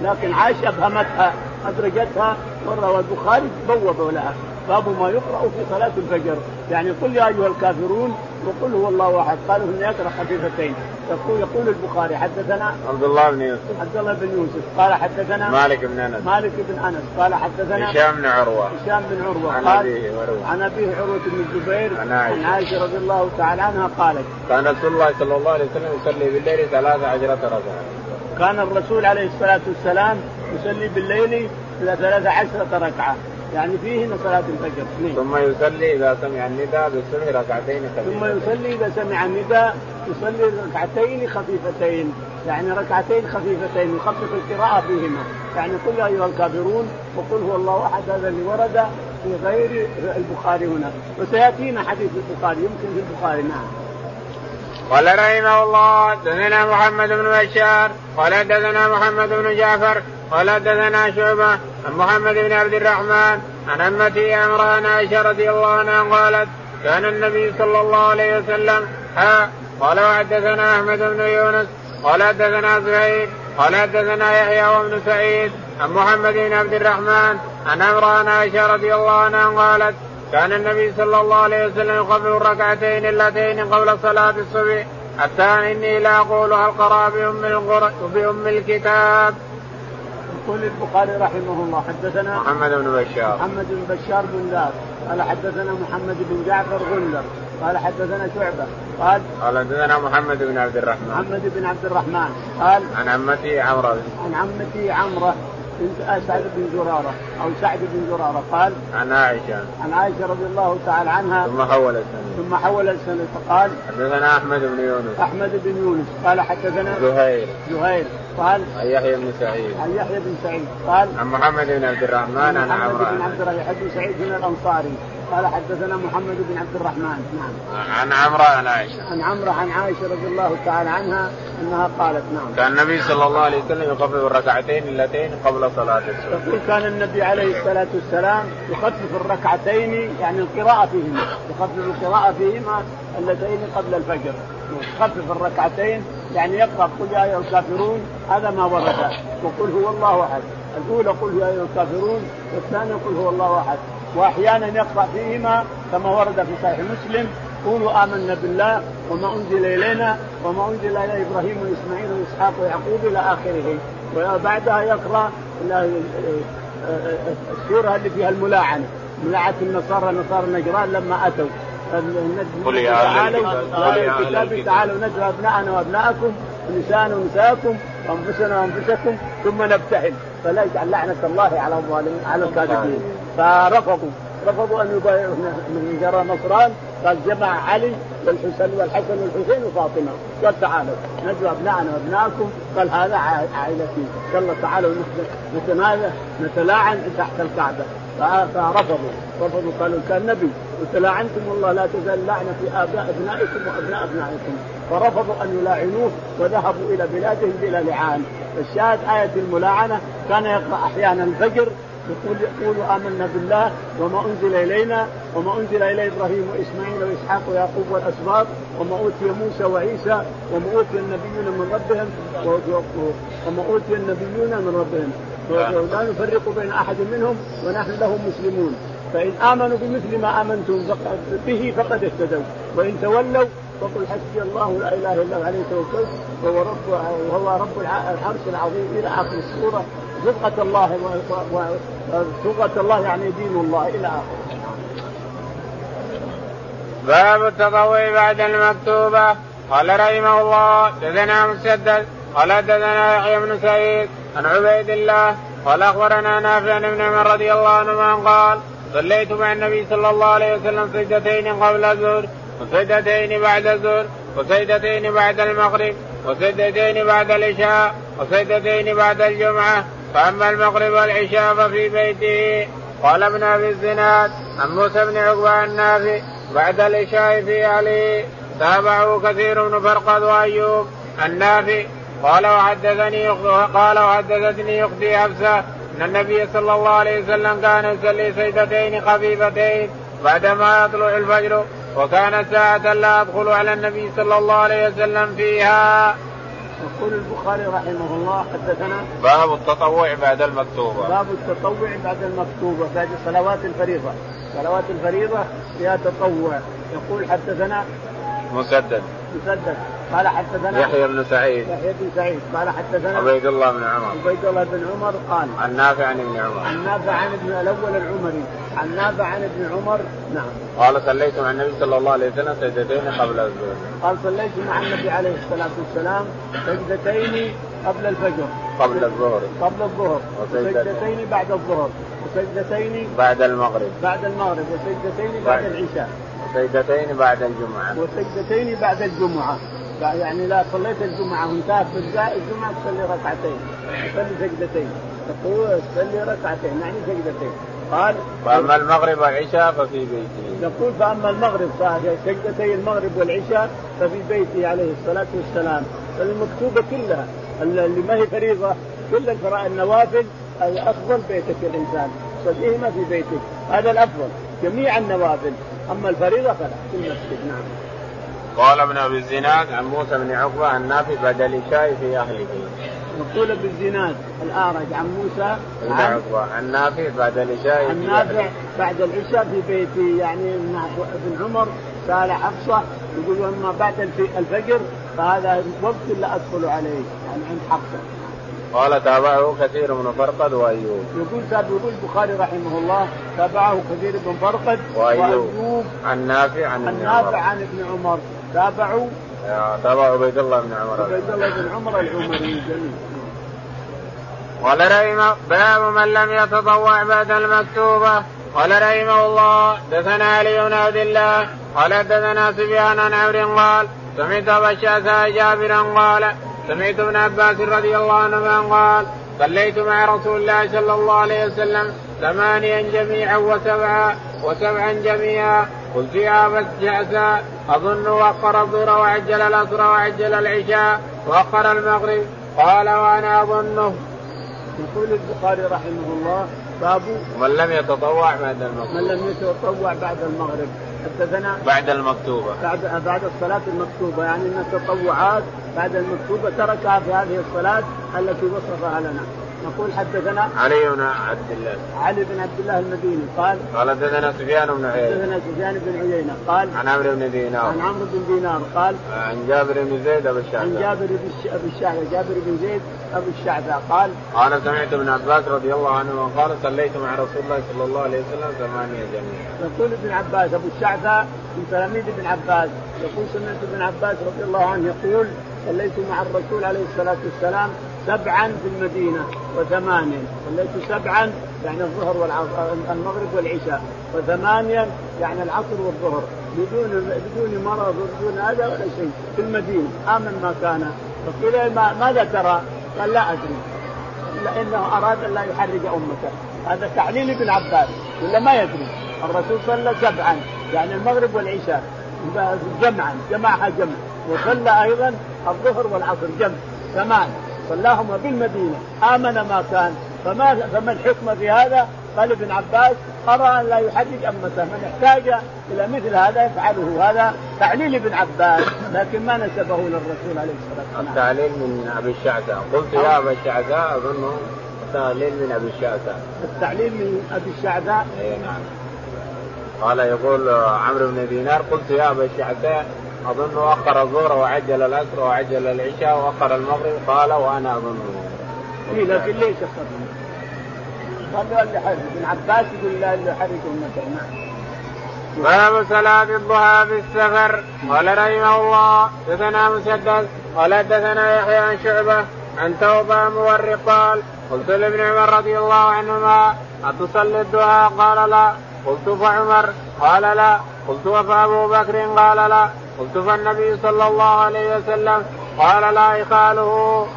لكن عائشة افهمتها أدرجتها مرة والبخاري بوب لها باب ما يقرأ في صلاة الفجر. يعني قل يا أيها الكافرون وقل هو الله أحد. قالوا انه يقرا خفيفتين يقول يقول البخاري حدثنا عبد الله بن يوسف. عبد الله بن يوسف. قال حدثنا مالك بن أنس. مالك بن أنس. قال حدثنا هشام بن عروة. هشام بن عروة. عن قال أبيه عروه عن أبيه عروة بن الزبير عن عائشه عن عائشة. رضي الله تعالى عنها قالت كان رسول الله صلى الله عليه وسلم يصلي بالليل ثلاث عشرة ركعة. كان الرسول عليه الصلاة والسلام يصلي بالليل ثلاث عشرة ركعة. يعني فيهن صلاة الفجر. اثنين. ثم يصلي إذا سمع النداء بالصبح ركعتين خفيفتين. ثم يصلي إذا سمع النداء يصلي ركعتين خفيفتين. يعني ركعتين خفيفتين يخفف القراءة فيهما. يعني قل يا أيها الكافرون وقل هو الله أحد هذا اللي ورد في غير البخاري هنا. وسيأتينا حديث البخاري. يمكن في البخاري نعم. قال رحمه الله دثنا محمد بن بشار قال دثنا محمد بن جعفر قال دثنا شعبة عن محمد بن عبد الرحمن عن أمتي عمران عائشة رضي الله عنها قالت كان النبي صلى الله عليه وسلم ها قال وحدثنا أحمد بن يونس قال حدثنا زهير قال حدثنا يحيى وابن سعيد عن محمد بن عبد الرحمن عن عمران عائشة رضي الله عنها قالت كان النبي صلى الله عليه وسلم يخفف الركعتين اللتين قبل صلاة الصبح حتى إني لا أقول هل قرا بام بأم الكتاب. يقول البخاري رحمه الله حدثنا محمد بن بشار. محمد بن بشار بن ذات قال حدثنا محمد بن جعفر غندر. قال حدثنا شعبة. قال قال حدثنا محمد بن عبد الرحمن. محمد بن عبد الرحمن. قال عن عمتي عمره عن عمتي عمره بنت سعد بن زرارة أو سعد بن زرارة. قال عن عائشة. عن عائشة رضي الله تعالى عنها. ثم حول السنة ثم حول السنة فقال حدثنا أحمد بن يونس. أحمد بن يونس. قال حدثنا زهير. زهير. قال عن يحيى بن سعيد. عن يحيى بن سعيد. قال عن محمد بن عبد الرحمن عن محمد بن عبد الرحمن بن سعيد بن الأنصاري. قال حدثنا محمد بن عبد الرحمن. نعم. عن عمرو عن عائشة. عن عمرو عن عائشة رضي الله تعالى عنها أنها قالت نعم. كان النبي صلى الله عليه وسلم يخفف الركعتين اللتين قبل صلاة الصبح. يقول كان النبي عليه الصلاة والسلام يخفف الركعتين يعني القراءة فيهما يخفف القراءة فيهما اللتين قبل الفجر. يخفف الركعتين يعني يقرأ قل يا أيها الكافرون هذا ما ورد. وقل هو الله أحد. الأولى قل يا أيها الكافرون والثانيه قل هو الله أحد. وأحيانا يقرأ فيهما كما ورد في صحيح مسلم قولوا آمنا بالله وما أنزل إلينا وما أنزل إلى إبراهيم وإسماعيل وإسحاق ويعقوب إلى آخره. وبعدها يقرأ السورة اللي فيها الملاعنة. ملاعنه النصارى نصارى النجران لما أتوا. قل يا تعالوا الكتاب. تعالوا ندعو أبناءنا وأبناءكم ونساءنا ونساءكم وأنفسنا وأنفسكم ثم نبتهل فلا يجعل لعنة الله على الظالمين على الكاذبين. فرفضوا. رفضوا أن يبايعوا من جرى نصران. قال جمع علي والحسن والحسن والحسين وفاطمة. قال تعالوا ندعو ابنائنا وابنائكم قال هذا عائلتي. قال تعالوا نتنازع نتلاعن تحت الكعبة. فرفضوا رفضوا. قالوا كان نبي. وتلاعنتم والله لا تزال لعنة في اباء أبنائكم وأبناء أبنائكم. فرفضوا أن يلاعنوه وذهبوا إلى بلادهم بلا لعان. الشاهد آية الملاعنة. كان يقرأ أحيانا الفجر. يقول يقول آمنا بالله وما أنزل إلينا وما أنزل إلى إبراهيم وإسماعيل وإسحاق ويعقوب والأسباط وما أوتي موسى وعيسى وما أوتي النبيون من ربهم وما أوتي النبيون من ربهم. ولا نفرق بين أحد منهم ونحن له مسلمون. فإن آمنوا بمثل ما آمنتم به فقد اهتدوا. وإن تولوا فقل حسبي الله لا إله إلا هو عليه توكلت وهو رب وهو رب العرش العظيم. إلى آخر السورة. صبغه الله صبغه الله يعني دين الله. إلى اخره. باب التطوع بعد المكتوبة. قال رحمه الله دثنا مسدد. قال دثنا يحيى بن سعيد. عن عبيد الله قال أخبرنا نافع بن عمر رضي الله عنه قال صليت مع النبي صلى الله عليه وسلم سجدتين قبل الظهر وسجدتين بعد الظهر وسجدتين بعد المغرب وسجدتين بعد العشاء وسجدتين بعد الجمعة فأما المغرب والعشاء ففي بيته. قال ابن أبي الزناد عن موسى بن عقبة النافي بعد العشاء في أهله تابعه كثير بن فرقد وأيوب النافي قال وحدثني قال وحدثتني أختي حفصة أن النبي صلى الله عليه وسلم كان يصلي سجدتين خفيفتين بعدما يطلع الفجر وكانت ساعة لا أدخل على النبي صلى الله عليه وسلم فيها. يقول البخاري رحمه الله حدثنا باب التطوع بعد المكتوبة. باب التطوع بعد المكتوبة بعد صلوات الفريضة، صلوات الفريضة فيها تطوع، يقول حدثنا مسدد مسدد قال حدثنا يحيى بن سعيد. يحيى بن سعيد. قال حدثنا عبيد الله بن عمر. عبيد الله بن عمر قال عن نافع عن ابن عمر. عن نافع عن ابن الأول العمري. عن نافع عن ابن عمر نعم. قال صليت مع النبي صلى الله عليه وسلم سجدتين قبل الظهر. قال صليت مع النبي عليه الصلاة والسلام سجدتين قبل الفجر. قبل الظهر. قبل الظهر. وسجدتين. بعد الظهر. وسجدتين بعد المغرب. بعد المغرب. وسجدتين بعد. العشاء. وسجدتين بعد الجمعة. وسجدتين بعد الجمعة. يعني لا صليت الجمعة وانتهت الجمعة تصلي ركعتين. تصلي سجدتين. تقول تصلي ركعتين يعني سجدتين. قال فأما المغرب والعشاء ففي بيته يقول فأما المغرب سجدتي المغرب والعشاء ففي بيته عليه الصلاة والسلام. المكتوبة كلها اللي ما هي فريضة كل الفرائض النوافل الأفضل بيتك الإنسان صليهما في بيتك. هذا الأفضل جميع النوافل. أما الفريضة فلا في المسجد نعم. قال ابن أبي الزناد عن موسى بن عقبة عن نافع بعد العشاء في أهله. يقول ابن الزناد الأعرج عن موسى بن عقبة عن نافع بعد العشاء عن نافع بعد العشاء في بيته يعني ابن عمر سأل حفصة يقول أما بعد الفجر فهذا وقت لا أدخل عليه يعني عند حفصة. قال تابعه كثير من فرقد وأيوب. يقول يقول البخاري رحمه الله تابعه كثير بن فرقد وأيوب, وأيوب عن نافع عن عن نافع عن ابن عمر تابعوا تابع عبيد الله بن عمر. عبيد الله بن عمر العمري جميل قال رحمه باب من لم يتطوع بعد المكتوبة. قال رحمه الله دثنا علي بن عبد الله قال دثنا سفيان عن عمرو قال سمعت أبا الشعثاء جابرا قال سمعت ابن عباس رضي الله عنهما قال صليت مع رسول الله صلى الله عليه وسلم ثمانيا جميعا وسبعا وسبعا جميعا. قلت يا ابا الشعثاء أظن وقر الظهر وعجل العصر وعجل العشاء. وقر المغرب. قال وأنا أظنه. يقول البخاري رحمه الله باب من لم يتطوع بعد المغرب. من لم يتطوع بعد المغرب. حدثنا بعد المكتوبة. بعد بعد الصلاة المكتوبة. يعني أن التطوعات بعد المكتوبة تركها في هذه الصلاة التي وصفها لنا. يقول حدثنا علي بن عبد الله. علي بن عبد الله المديني. قال قال حدثنا سفيان بن عيينة. حدثنا سفيان بن عيينة. قال عن عمرو بن دينار. عن عمرو بن دينار. قال عن جابر بن زيد أبو عن الشعثاء. جابر بن الشعثاء. جابر بن زيد أبو الشعثاء. قال قال سمعت ابن عباس رضي الله عنه قال صليت مع رسول الله صلى الله عليه وسلم ثمانية جميعا. يقول ابن عباس أبو الشعثاء من تلاميذ ابن عباس. يقول سمعت ابن عباس رضي الله عنه يقول صليت مع الرسول عليه الصلاة والسلام سبعا في المدينة وثمانيا. صليت سبعا يعني الظهر والعصر المغرب والعشاء. وثمانيا يعني العصر والظهر. بدون بدون مرض وبدون هذا ولا شيء. في المدينة. آمن ما كان. فقيل ما ماذا ترى؟ قال لا أدري. لأنه أراد أن لا يحرج أمته. هذا تعليل ابن عباس. ولا ما يدري. الرسول صلى سبعا. يعني المغرب والعشاء. جمعا. جمعها جمع. وصلى أيضا الظهر والعصر جمع. ثمان صلاهما بالمدينة. آمن ما كان. فما فما الحكمه في هذا؟ قال ابن عباس أرى أن لا يحرج امته من احتاج إلى مثل هذا يفعله. هذا تعليل ابن عباس لكن ما نسبه للرسول عليه الصلاة والسلام. التعليل من أبي الشعثاء. قلت يا أبا الشعثاء أظنه تعليل من أبي الشعثاء. التعليل من أبي الشعثاء؟ اي نعم. قال يقول عمرو بن دينار قلت يا أبا الشعثاء أظن اخر الظهر وعجل العصر وعجل العشاء واخر المغرب قال وأنا اظنه إيه لكن ليش اللي حرج ابن عباس يقول لا اللي حرج امته باب صلاة الضحى في السفر. قال رحمه الله دثنا مسدد. قال دثنا يحيى عن شعبة عن توبة مورق قال قلت لابن عمر رضي الله عنهما أتصلي الضحى؟ قال لا. قلت فعمر؟ قال لا. قلت فأبو بكر؟ قال لا. قلت فالنبي صلى الله عليه وسلم قال لا إخاله.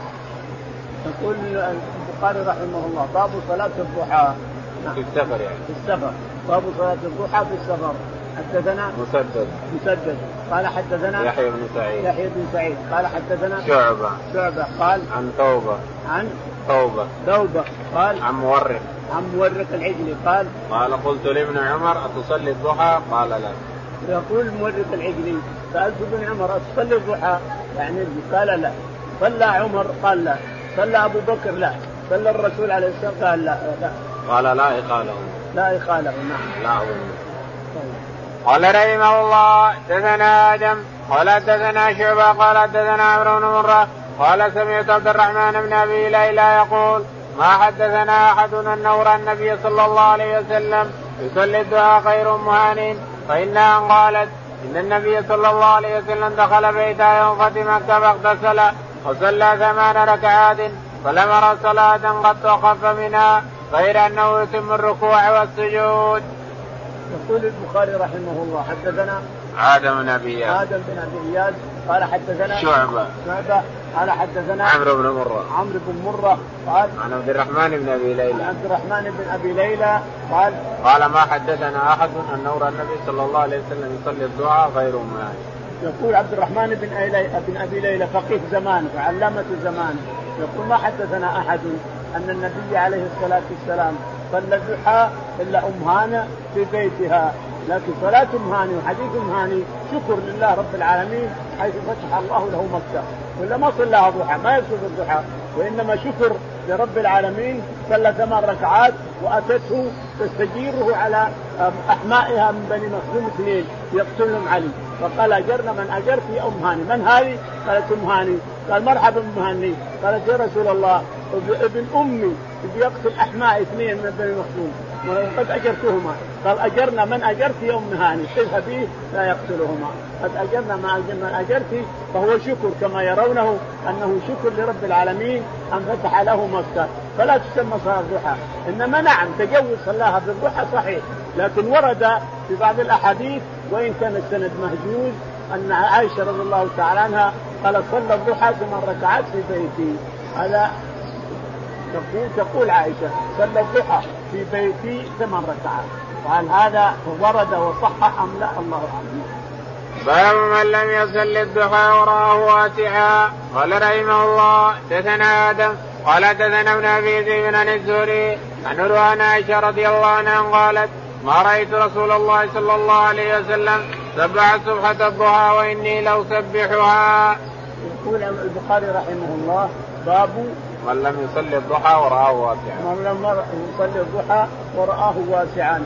يقول البخاري رحمه الله باب صلاة الضحى. نعم. في السفر يعني. في السفر. باب صلاة الضحى في السفر. حدثنا مسدد. مسدد. قال حدثنا يحيى بن سعيد. يحيى بن سعيد. قال حدثنا شعبة. شعبة. قال عن توبة. عن توبة. توبة. قال عن مورق. عن مورق العجلي. قال قال قلت لابن عمر أتصلي الضحى؟ قال لا. يقول مورق العجلي سألت ابن عمر أتصلي الضحى؟ يعني قال لا. صلى عمر قال لا. صلى أبو بكر لا. صلى الرسول عليه الصلاة والسلام قال لا لا. قال لا إقالة. لا يخالف نعم. لا طيب. قال رحمه الله دثنا آدم. قال دثنا شعبة قال دثنا عمرو بن مرة. قال سمعت عبد الرحمن بن أبي ليلى يقول ما حدثنا أحد انه راى النبي صلى الله عليه وسلم يصلي الدعاء خير مهان فإنها قالت إن النبي صلى الله عليه وسلم دخل بيتها يوم فتح مكه فاغتسل وصلى ثمان ركعات فلم ارى صلاة قد وقف منها غير أنه يتم الركوع والسجود. يقول البخاري رحمه الله حدثنا آدم بن أبي إياس آدم بن أبي إياس قال حدثنا شعبة شعبة قال حدثنا عمرو بن مرة. عمرو بن مرة قال عن عبد الرحمن بن أبي ليلى. عبد الرحمن بن أبي ليلى قال قال ما حدثنا أحد أنه رأى النبي صلى الله عليه وسلم يصلي الضحى غير أم هانئ يقول عبد الرحمن بن بن أبي ليلى فقيه زمانه وعلامه زمانه. يقول ما حدثنا أحد أن النبي عليه الصلاة والسلام صلى الضحى إلا ام هانئ في بيتها. لكن صلاة ام هانئ وحديث ام هانئ شكر لله رب العالمين حيث فتح الله له مكة ولا ما صلاها ضحى ما يقصد الضحى وإنما شكر لرب العالمين صلى ثمان ركعات وأتته تستجيره على أحمائها من بني مخزوم اثنين يقتلهم علي. فقال أجرنا من أجرت يا أم هاني. من هذه؟ قالت أم هاني. قال مرحبا أم هاني. قالت يا رسول الله ابن أمي يقتل أحماء اثنين من بني مخزوم. وقد أجرتهما. قال أجرنا من أجرت يا ام هاني اذهبي لا يقتلهما. قد أجرنا ما من أجرت فهو شكر كما يرونه أنه شكر لرب العالمين أن فتح له مكه فلا تسمى صلاة الضحى. إنما نعم تجوز صلاها بالضحى صحيح. لكن ورد في بعض الأحاديث وإن كان السند مهجوز أن عائشة رضي الله تعالى عنها قالت صلى الضحى ثمان ركعات في بيتي. هذا تقول تقول عائشة صلى الضحى. في بيتي ثمان ركعات. وهل هذا ورد وصح أم لا؟ الله أعلم. باب من لم يصل الضحى ورآه واسعا قال رحمه الله دثنا آدم قال دثنا ابن أبي ذئب عن الزهري عن روان عائشة رضي الله عنها قالت ما رأيت رسول الله صلى الله عليه وسلم سبح سبحه الضحى وإني لأسبحها. يقول البخاري رحمه الله باب من لم يصلي الضحى ورآه واسعا. من لم يصلي الضحى ورآه واسعا.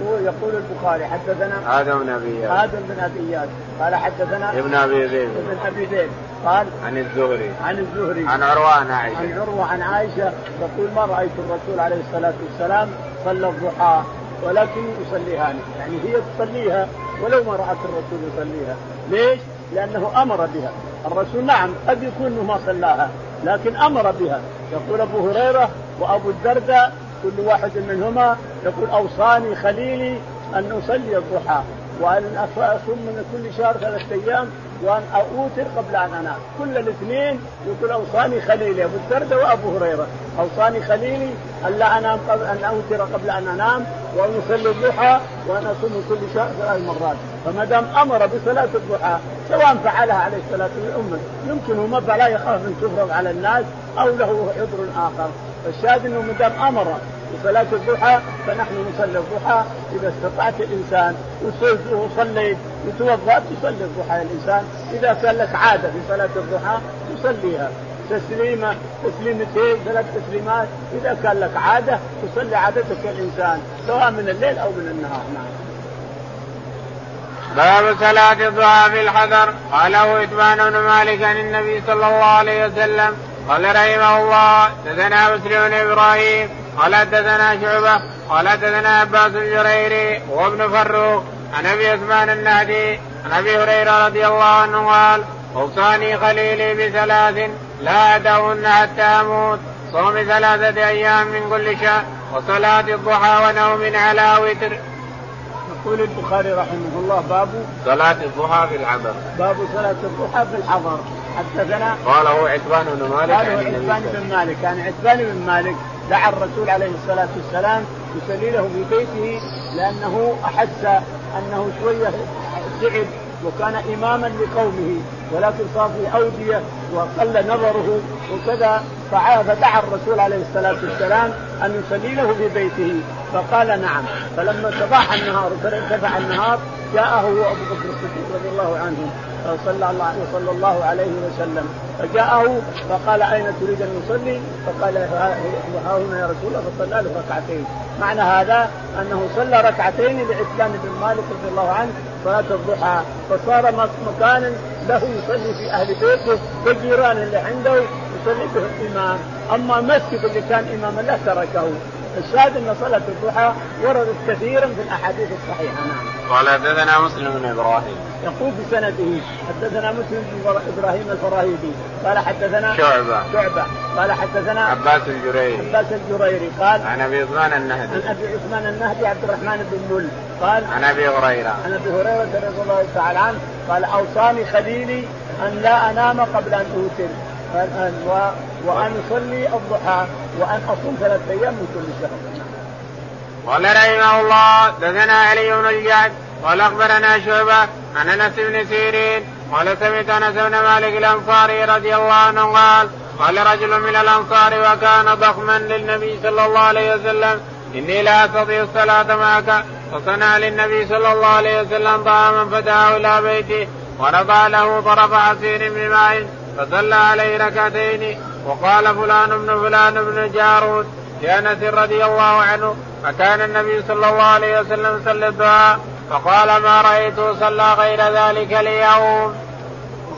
يقول يقول البخاري حدثنا آدم بن أبي إياس. آدم بن أبي إياس. قال حدثنا ابن أبي ذئب. ابن أبي ذئب. قال عن الزهري. عن الزهري. عن عروة عن عائشة. عن عروة عن عائشة تقول ما رأيت الرسول عليه الصلاة والسلام صلى الضحى ولكن يصليها يعني هي تصليها ولو ما رأت الرسول يصليها. ليش؟ لأنه أمر بها. الرسول نعم قد يكون ما صلاها. لكن أمر بها. يقول أبو هريرة وأبو الدرداء كل واحد منهما يقول أوصاني خليلي أن أصلي الضحى وأن اصوم من كل شهر ثلاثة أيام وأن أوتر قبل أن أنام، كل الاثنين يقول أوصاني خليلي أبو الدرداء وأبو هريرة، أوصاني خليلي الا أنام قبل أن أوتر قبل أن أنام وأن أصلي الضحى وأن أصوم كل شهر ثلاث مرات، فما دام أمر بصلاة الضحى سواء فعلها عليه الصلاة والسلام. يمكن ما فلا يخاف أن تفرض على الناس أو له عذر آخر، فالشاهد أنه ما دام أمر بصلاة الضحى فنحن نصلي الضحى. إذا استطعت الإنسان وصليت وتوضأت تصلي الضحى الإنسان. إذا كان لك عادة في صلاة الضحى تصليها. تسليمة تسليمتين ثلاث تسليمات. إذا كان لك عادة تصلي عادتك الإنسان سواء من الليل أو من النهار. نعم. باب صلاة الضحى في الحذر قاله إتبان بن مالك عن النبي صلى الله عليه وسلم. قال رحمه الله دثنا مسلم بن إبراهيم. قال حدثنا شعبة. قال حدثنا عباس الجريري وابن فروق عن أبي عثمان النهدي. عن أبي هريرة رضي الله عنه قال أوصاني خليلي بثلاث لا أدعهن حتى أموت. صوم ثلاثة أيام من كل شهر. وصلاة الضحى ونوم على وتر. يقول البخاري رحمه الله باب صلاة الضحى في الحضر. باب صلاة الضحى في الحضر. حدثنا قال هو عتبان بن مالك قال هو عتبان بن مالك. كان يعني عتبان بن مالك دعا الرسول عليه الصلاة والسلام يصلي له في بيته لأنه أحس أنه شوية تعب وكان إماما لقومه ولكن صار في أودية وقل نظره وكذا فدعا الرسول عليه الصلاة والسلام أن يصلي له في بيته. فقال نعم. فلما صباح النهار وارتفع النهار جاءه أبو بكر الصديق رضي الله عنه صلى الله صلى الله عليه وسلم. فجاءه فقال أين تريد أن نصلي؟ فقال ها هنا يا رسول الله فصلى له ركعتين، معنى هذا أنه صلى ركعتين لعثمان بن مالك رضي الله عنه صلاة الضحى فصار مكانا له يصلي في أهل بيته والجيران اللي عنده يصلي به الامام، أما المسجد اللي كان اماما له تركه، الشاهد إن صلاة الضحى وردت كثيرا في الأحاديث الصحيحة نعم. قال حدثنا مسلم بن إبراهيم. يقول بسنده حدثنا مسلم بن إبراهيم الفراهيدي قال حدثنا شعبة. شعبة. قال حدثنا عباس الجريري عباس الجريري قال عن أبي عثمان النهدي. عن أبي عثمان النهدي عبد الرحمن بن مل قال عن أبي هريرة. عن أبي هريرة رضي الله تعالى عنه قال أوصاني خليلي أن لا أنام قبل أن أوتر. وأن أصلي الضحى وأن أصوم ثلاثة أيام من كل شهر. قال رحمه الله دثنا علي بن الجعد قال أخبرنا شعبة عن أنس بن سيرين قال سمعت أنس بن مالك الأنصاري رضي الله عنه قال قال رجل من الأنصار وكان ضخما للنبي صلى الله عليه وسلم إني لا أستطيع الصلاة معك. فصنع للنبي صلى الله عليه وسلم طعاما فدعاه إلى بيته ورفع له طرف عصير بماء فصلى عليه ركعتين. وقال فلان بن فلان بن جارود. لانس رضي الله عنه. فكان النبي صلى الله عليه وسلم يصلي الدعاء. فقال ما رايته صلى غير ذلك اليوم.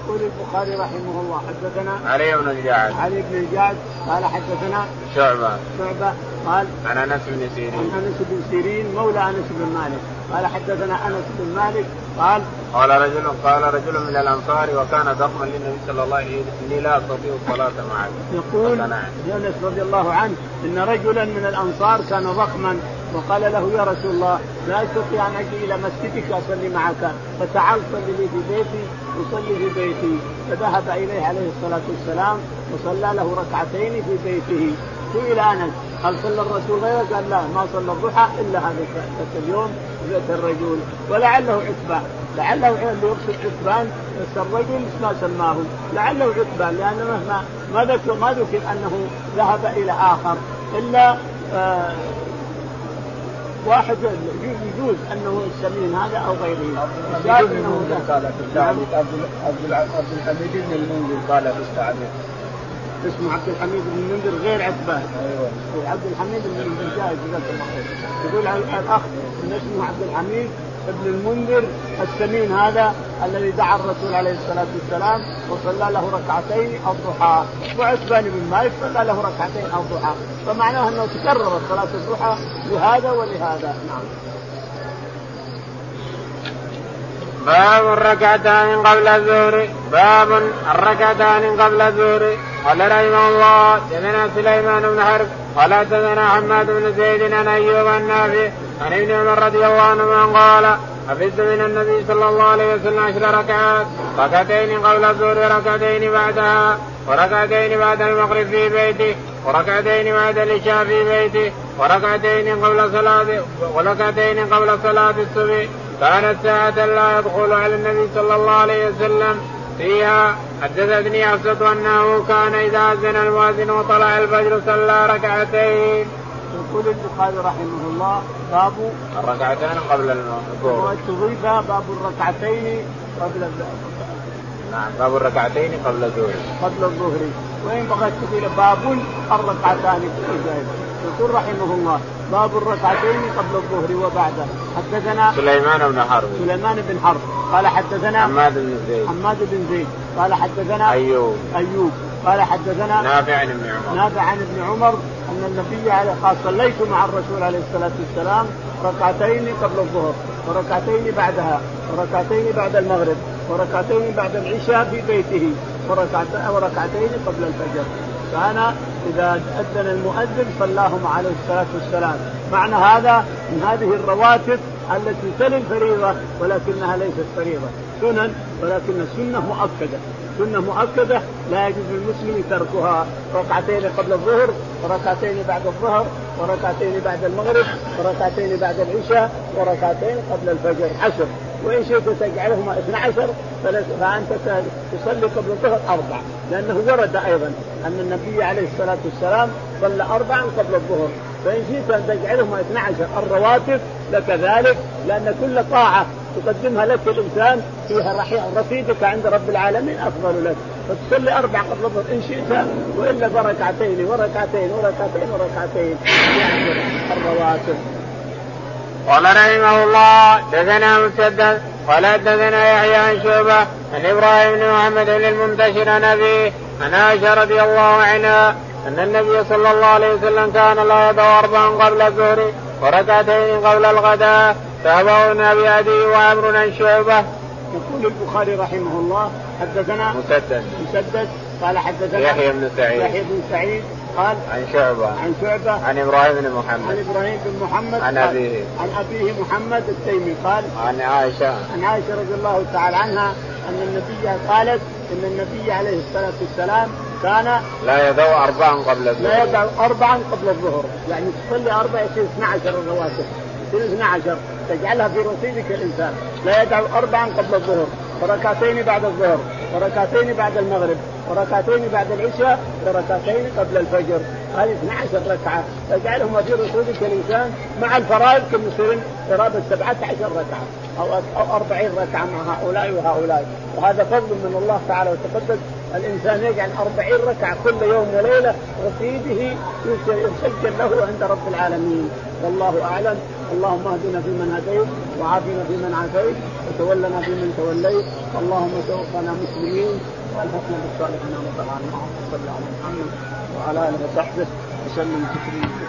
يقول البخاري رحمه الله حدثنا علي بن الجعد علي بن الجعد قال حدثنا شعبة. شعبة قال عن أنس بن سيرين. عن أنس بن سيرين مولى أنس بن مالك. قال حدثنا أنس بن مالك قال قال رجل قال رجل من الأنصار وكان ضخما للنبي صلى الله عليه وسلم. إني لا أستطيع الصلاة معك. يقول انس رضي الله عنه إن رجلا من الأنصار كان ضخما وقال له يا رسول الله لا أستطيع أن أجي إلى مسجدك أصلي معك. فتعال صل لي في بيتي وصلي في بيتي. فذهب إليه عليه الصلاة والسلام وصلى له ركعتين في بيته. سئل أنس هل صلى الرسول غيره؟ قال لا ما صلى الضحى إلا هذا اليوم. بيت الرجل ولعله عتبان لعله يقصد عتبان الرجل ما سماه. لعله عتبان لأن مهما ما ذكر ما ذكر أنه ذهب إلى آخر. إلا آه واحد يجوز أنه يسمين هذا أو غيره. يجوز أنه قال في التعليق عبد عبد الحميد بن المنذر قال في التعليق. اسمه عبد الحميد بن المنذر غير عتبان أيوه. عبد الحميد بن المنذر جاهز يقول الأخ من اسمه عبد الحميد ابن المنذر السمين هذا الذي دعا الرسول عليه الصلاة والسلام وصلى له ركعتين الضحى وعتبان بن مالك صلى له ركعتين الضحى فمعناه أنه تكررت صلاه الضحى لهذا ولهذا. نعم. باب الركعتان قبل الظهر. باب الركعتان قبل الظهر. قال رحمه الله دثنا سليمان بن حرب قال دثنا حماد بن زيد عن أيوب النافع عن ابن عمر رضي الله عنهما قال حفظت من النبي صلى الله عليه وسلم عشر ركعات ركعتين قبل الظهر وركعتين بعدها وركعتين بعد المغرب في بيته وركعتين بعد العشاء في بيته وركعتين قبل صلاة وركعتين قبل صلاة الصبح. كانت ساعة لا يدخل على النبي صلى الله عليه وسلم فيها حدثتني حفصة أنه كان إذا أذن المؤذن وطلع الفجر صلى ركعتين. يقول البخاري رحمه الله باب الركعتين قبل الظهر. وتضيف باب الركعتين قبل نعم باب الركعتين قبل الظهر. قبل الظهر وإن بغيت تقول باب الركعتان يقول رحمه الله باب الركعتين قبل الظهر وبعده. حدثنا سليمان بن حرب. سليمان بن حرب. قال حدثنا حماد بن زيد. حماد بن زيد. قال حدثنا أيوب. أيوب. قال حدثنا نافع عن ابن عمر. نافع عن ابن عمر أن النبي عليه قال صليت مع الرسول عليه الصلاة والسلام ركعتين قبل الظهر وركعتين بعدها وركعتين بعد المغرب وركعتين بعد العشاء في بيته وركعتين قبل الفجر. كان إذا اذن المؤذن صلاهم عليه الصلاة والسلام. معنى هذا من هذه الرواتب التي تلي الفريضة ولكنها ليست فريضة. سنن ولكن السنة مؤكدة. سنة مؤكدة لا يجوز للمسلم تركها ركعتين قبل الظهر وركعتين بعد الظهر وركعتين بعد المغرب وركعتين بعد العشاء وركعتين قبل الفجر عشر. وإن شئت تجعلهما 12 فأنت تصلي قبل الظهر أربع. لأنه ورد أيضا أن النبي عليه الصلاة والسلام صلى اربعا قبل الظهر. فإن شئت أن تجعلهما 12 الرواتب لك ذلك لأن كل طاعة تقدمها لك الإنسان فيها رصيدك عند رب العالمين أفضل لك. فتصلي أربع قبل الظهر إن شئت وإلا بركعتين وركعتين وركعتين وركعتين. يعني الرواتب. قال رحمه الله دثنا مسدد قال دثنا يحيى عن شعبة عن إبراهيم بن محمد بن المنتشر عن ابيه عن عائشة رضي الله عنها أن النبي صلى الله عليه وسلم كان لا يدعو اربعا قبل الظهر وركعتين قبل الغداء تابعون أبي عدي وعمر عن شعبة. يقول البخاري رحمه الله حدثنا مسدد مسدد قال حدثنا يحيى بن سعيد يحيى بن سعيد قال عن شعبة. عن شعبة. عن إبراهيم بن محمد. عن إبراهيم بن محمد. عن أبيه. عن أبيه محمد التيمي. قال عن عائشة. عن عائشة رضي الله تعالى عنها أن النبي قالت أن النبي عليه الصلاة والسلام كان لا يدعو أربعا قبل الظهر. لا يدعو أربعا قبل الظهر. يعني تصلي أربع يصير 12 الرواتب. يصير 12 تجعلها في رصيدك الإنسان. لا يدعو أربعا قبل الظهر. وركعتين بعد الظهر وركعتين بعد المغرب وركعتين بعد العشاء وركعتين قبل الفجر. هذه 12 ركعة. تجعلهم في رسولك الإنسان مع الفرائض. كم يصيرون قرابه 17 ركعة أو أو 40 ركعة مع هؤلاء وهؤلاء. وهذا فضل من الله تعالى وتقدس الإنسان يجعل 40 ركعة كل يوم وليلة رصيده يسجل له عند رب العالمين. والله أعلم. اللهم اهدنا فيمن هديت وعافنا فيمن عافيت وتولنا فيمن توليت. اللهم توفنا مسلمين وألحقنا بالصالحين وطبعا صلى على محمد وعلى آله وصحبه وسلم تسليما.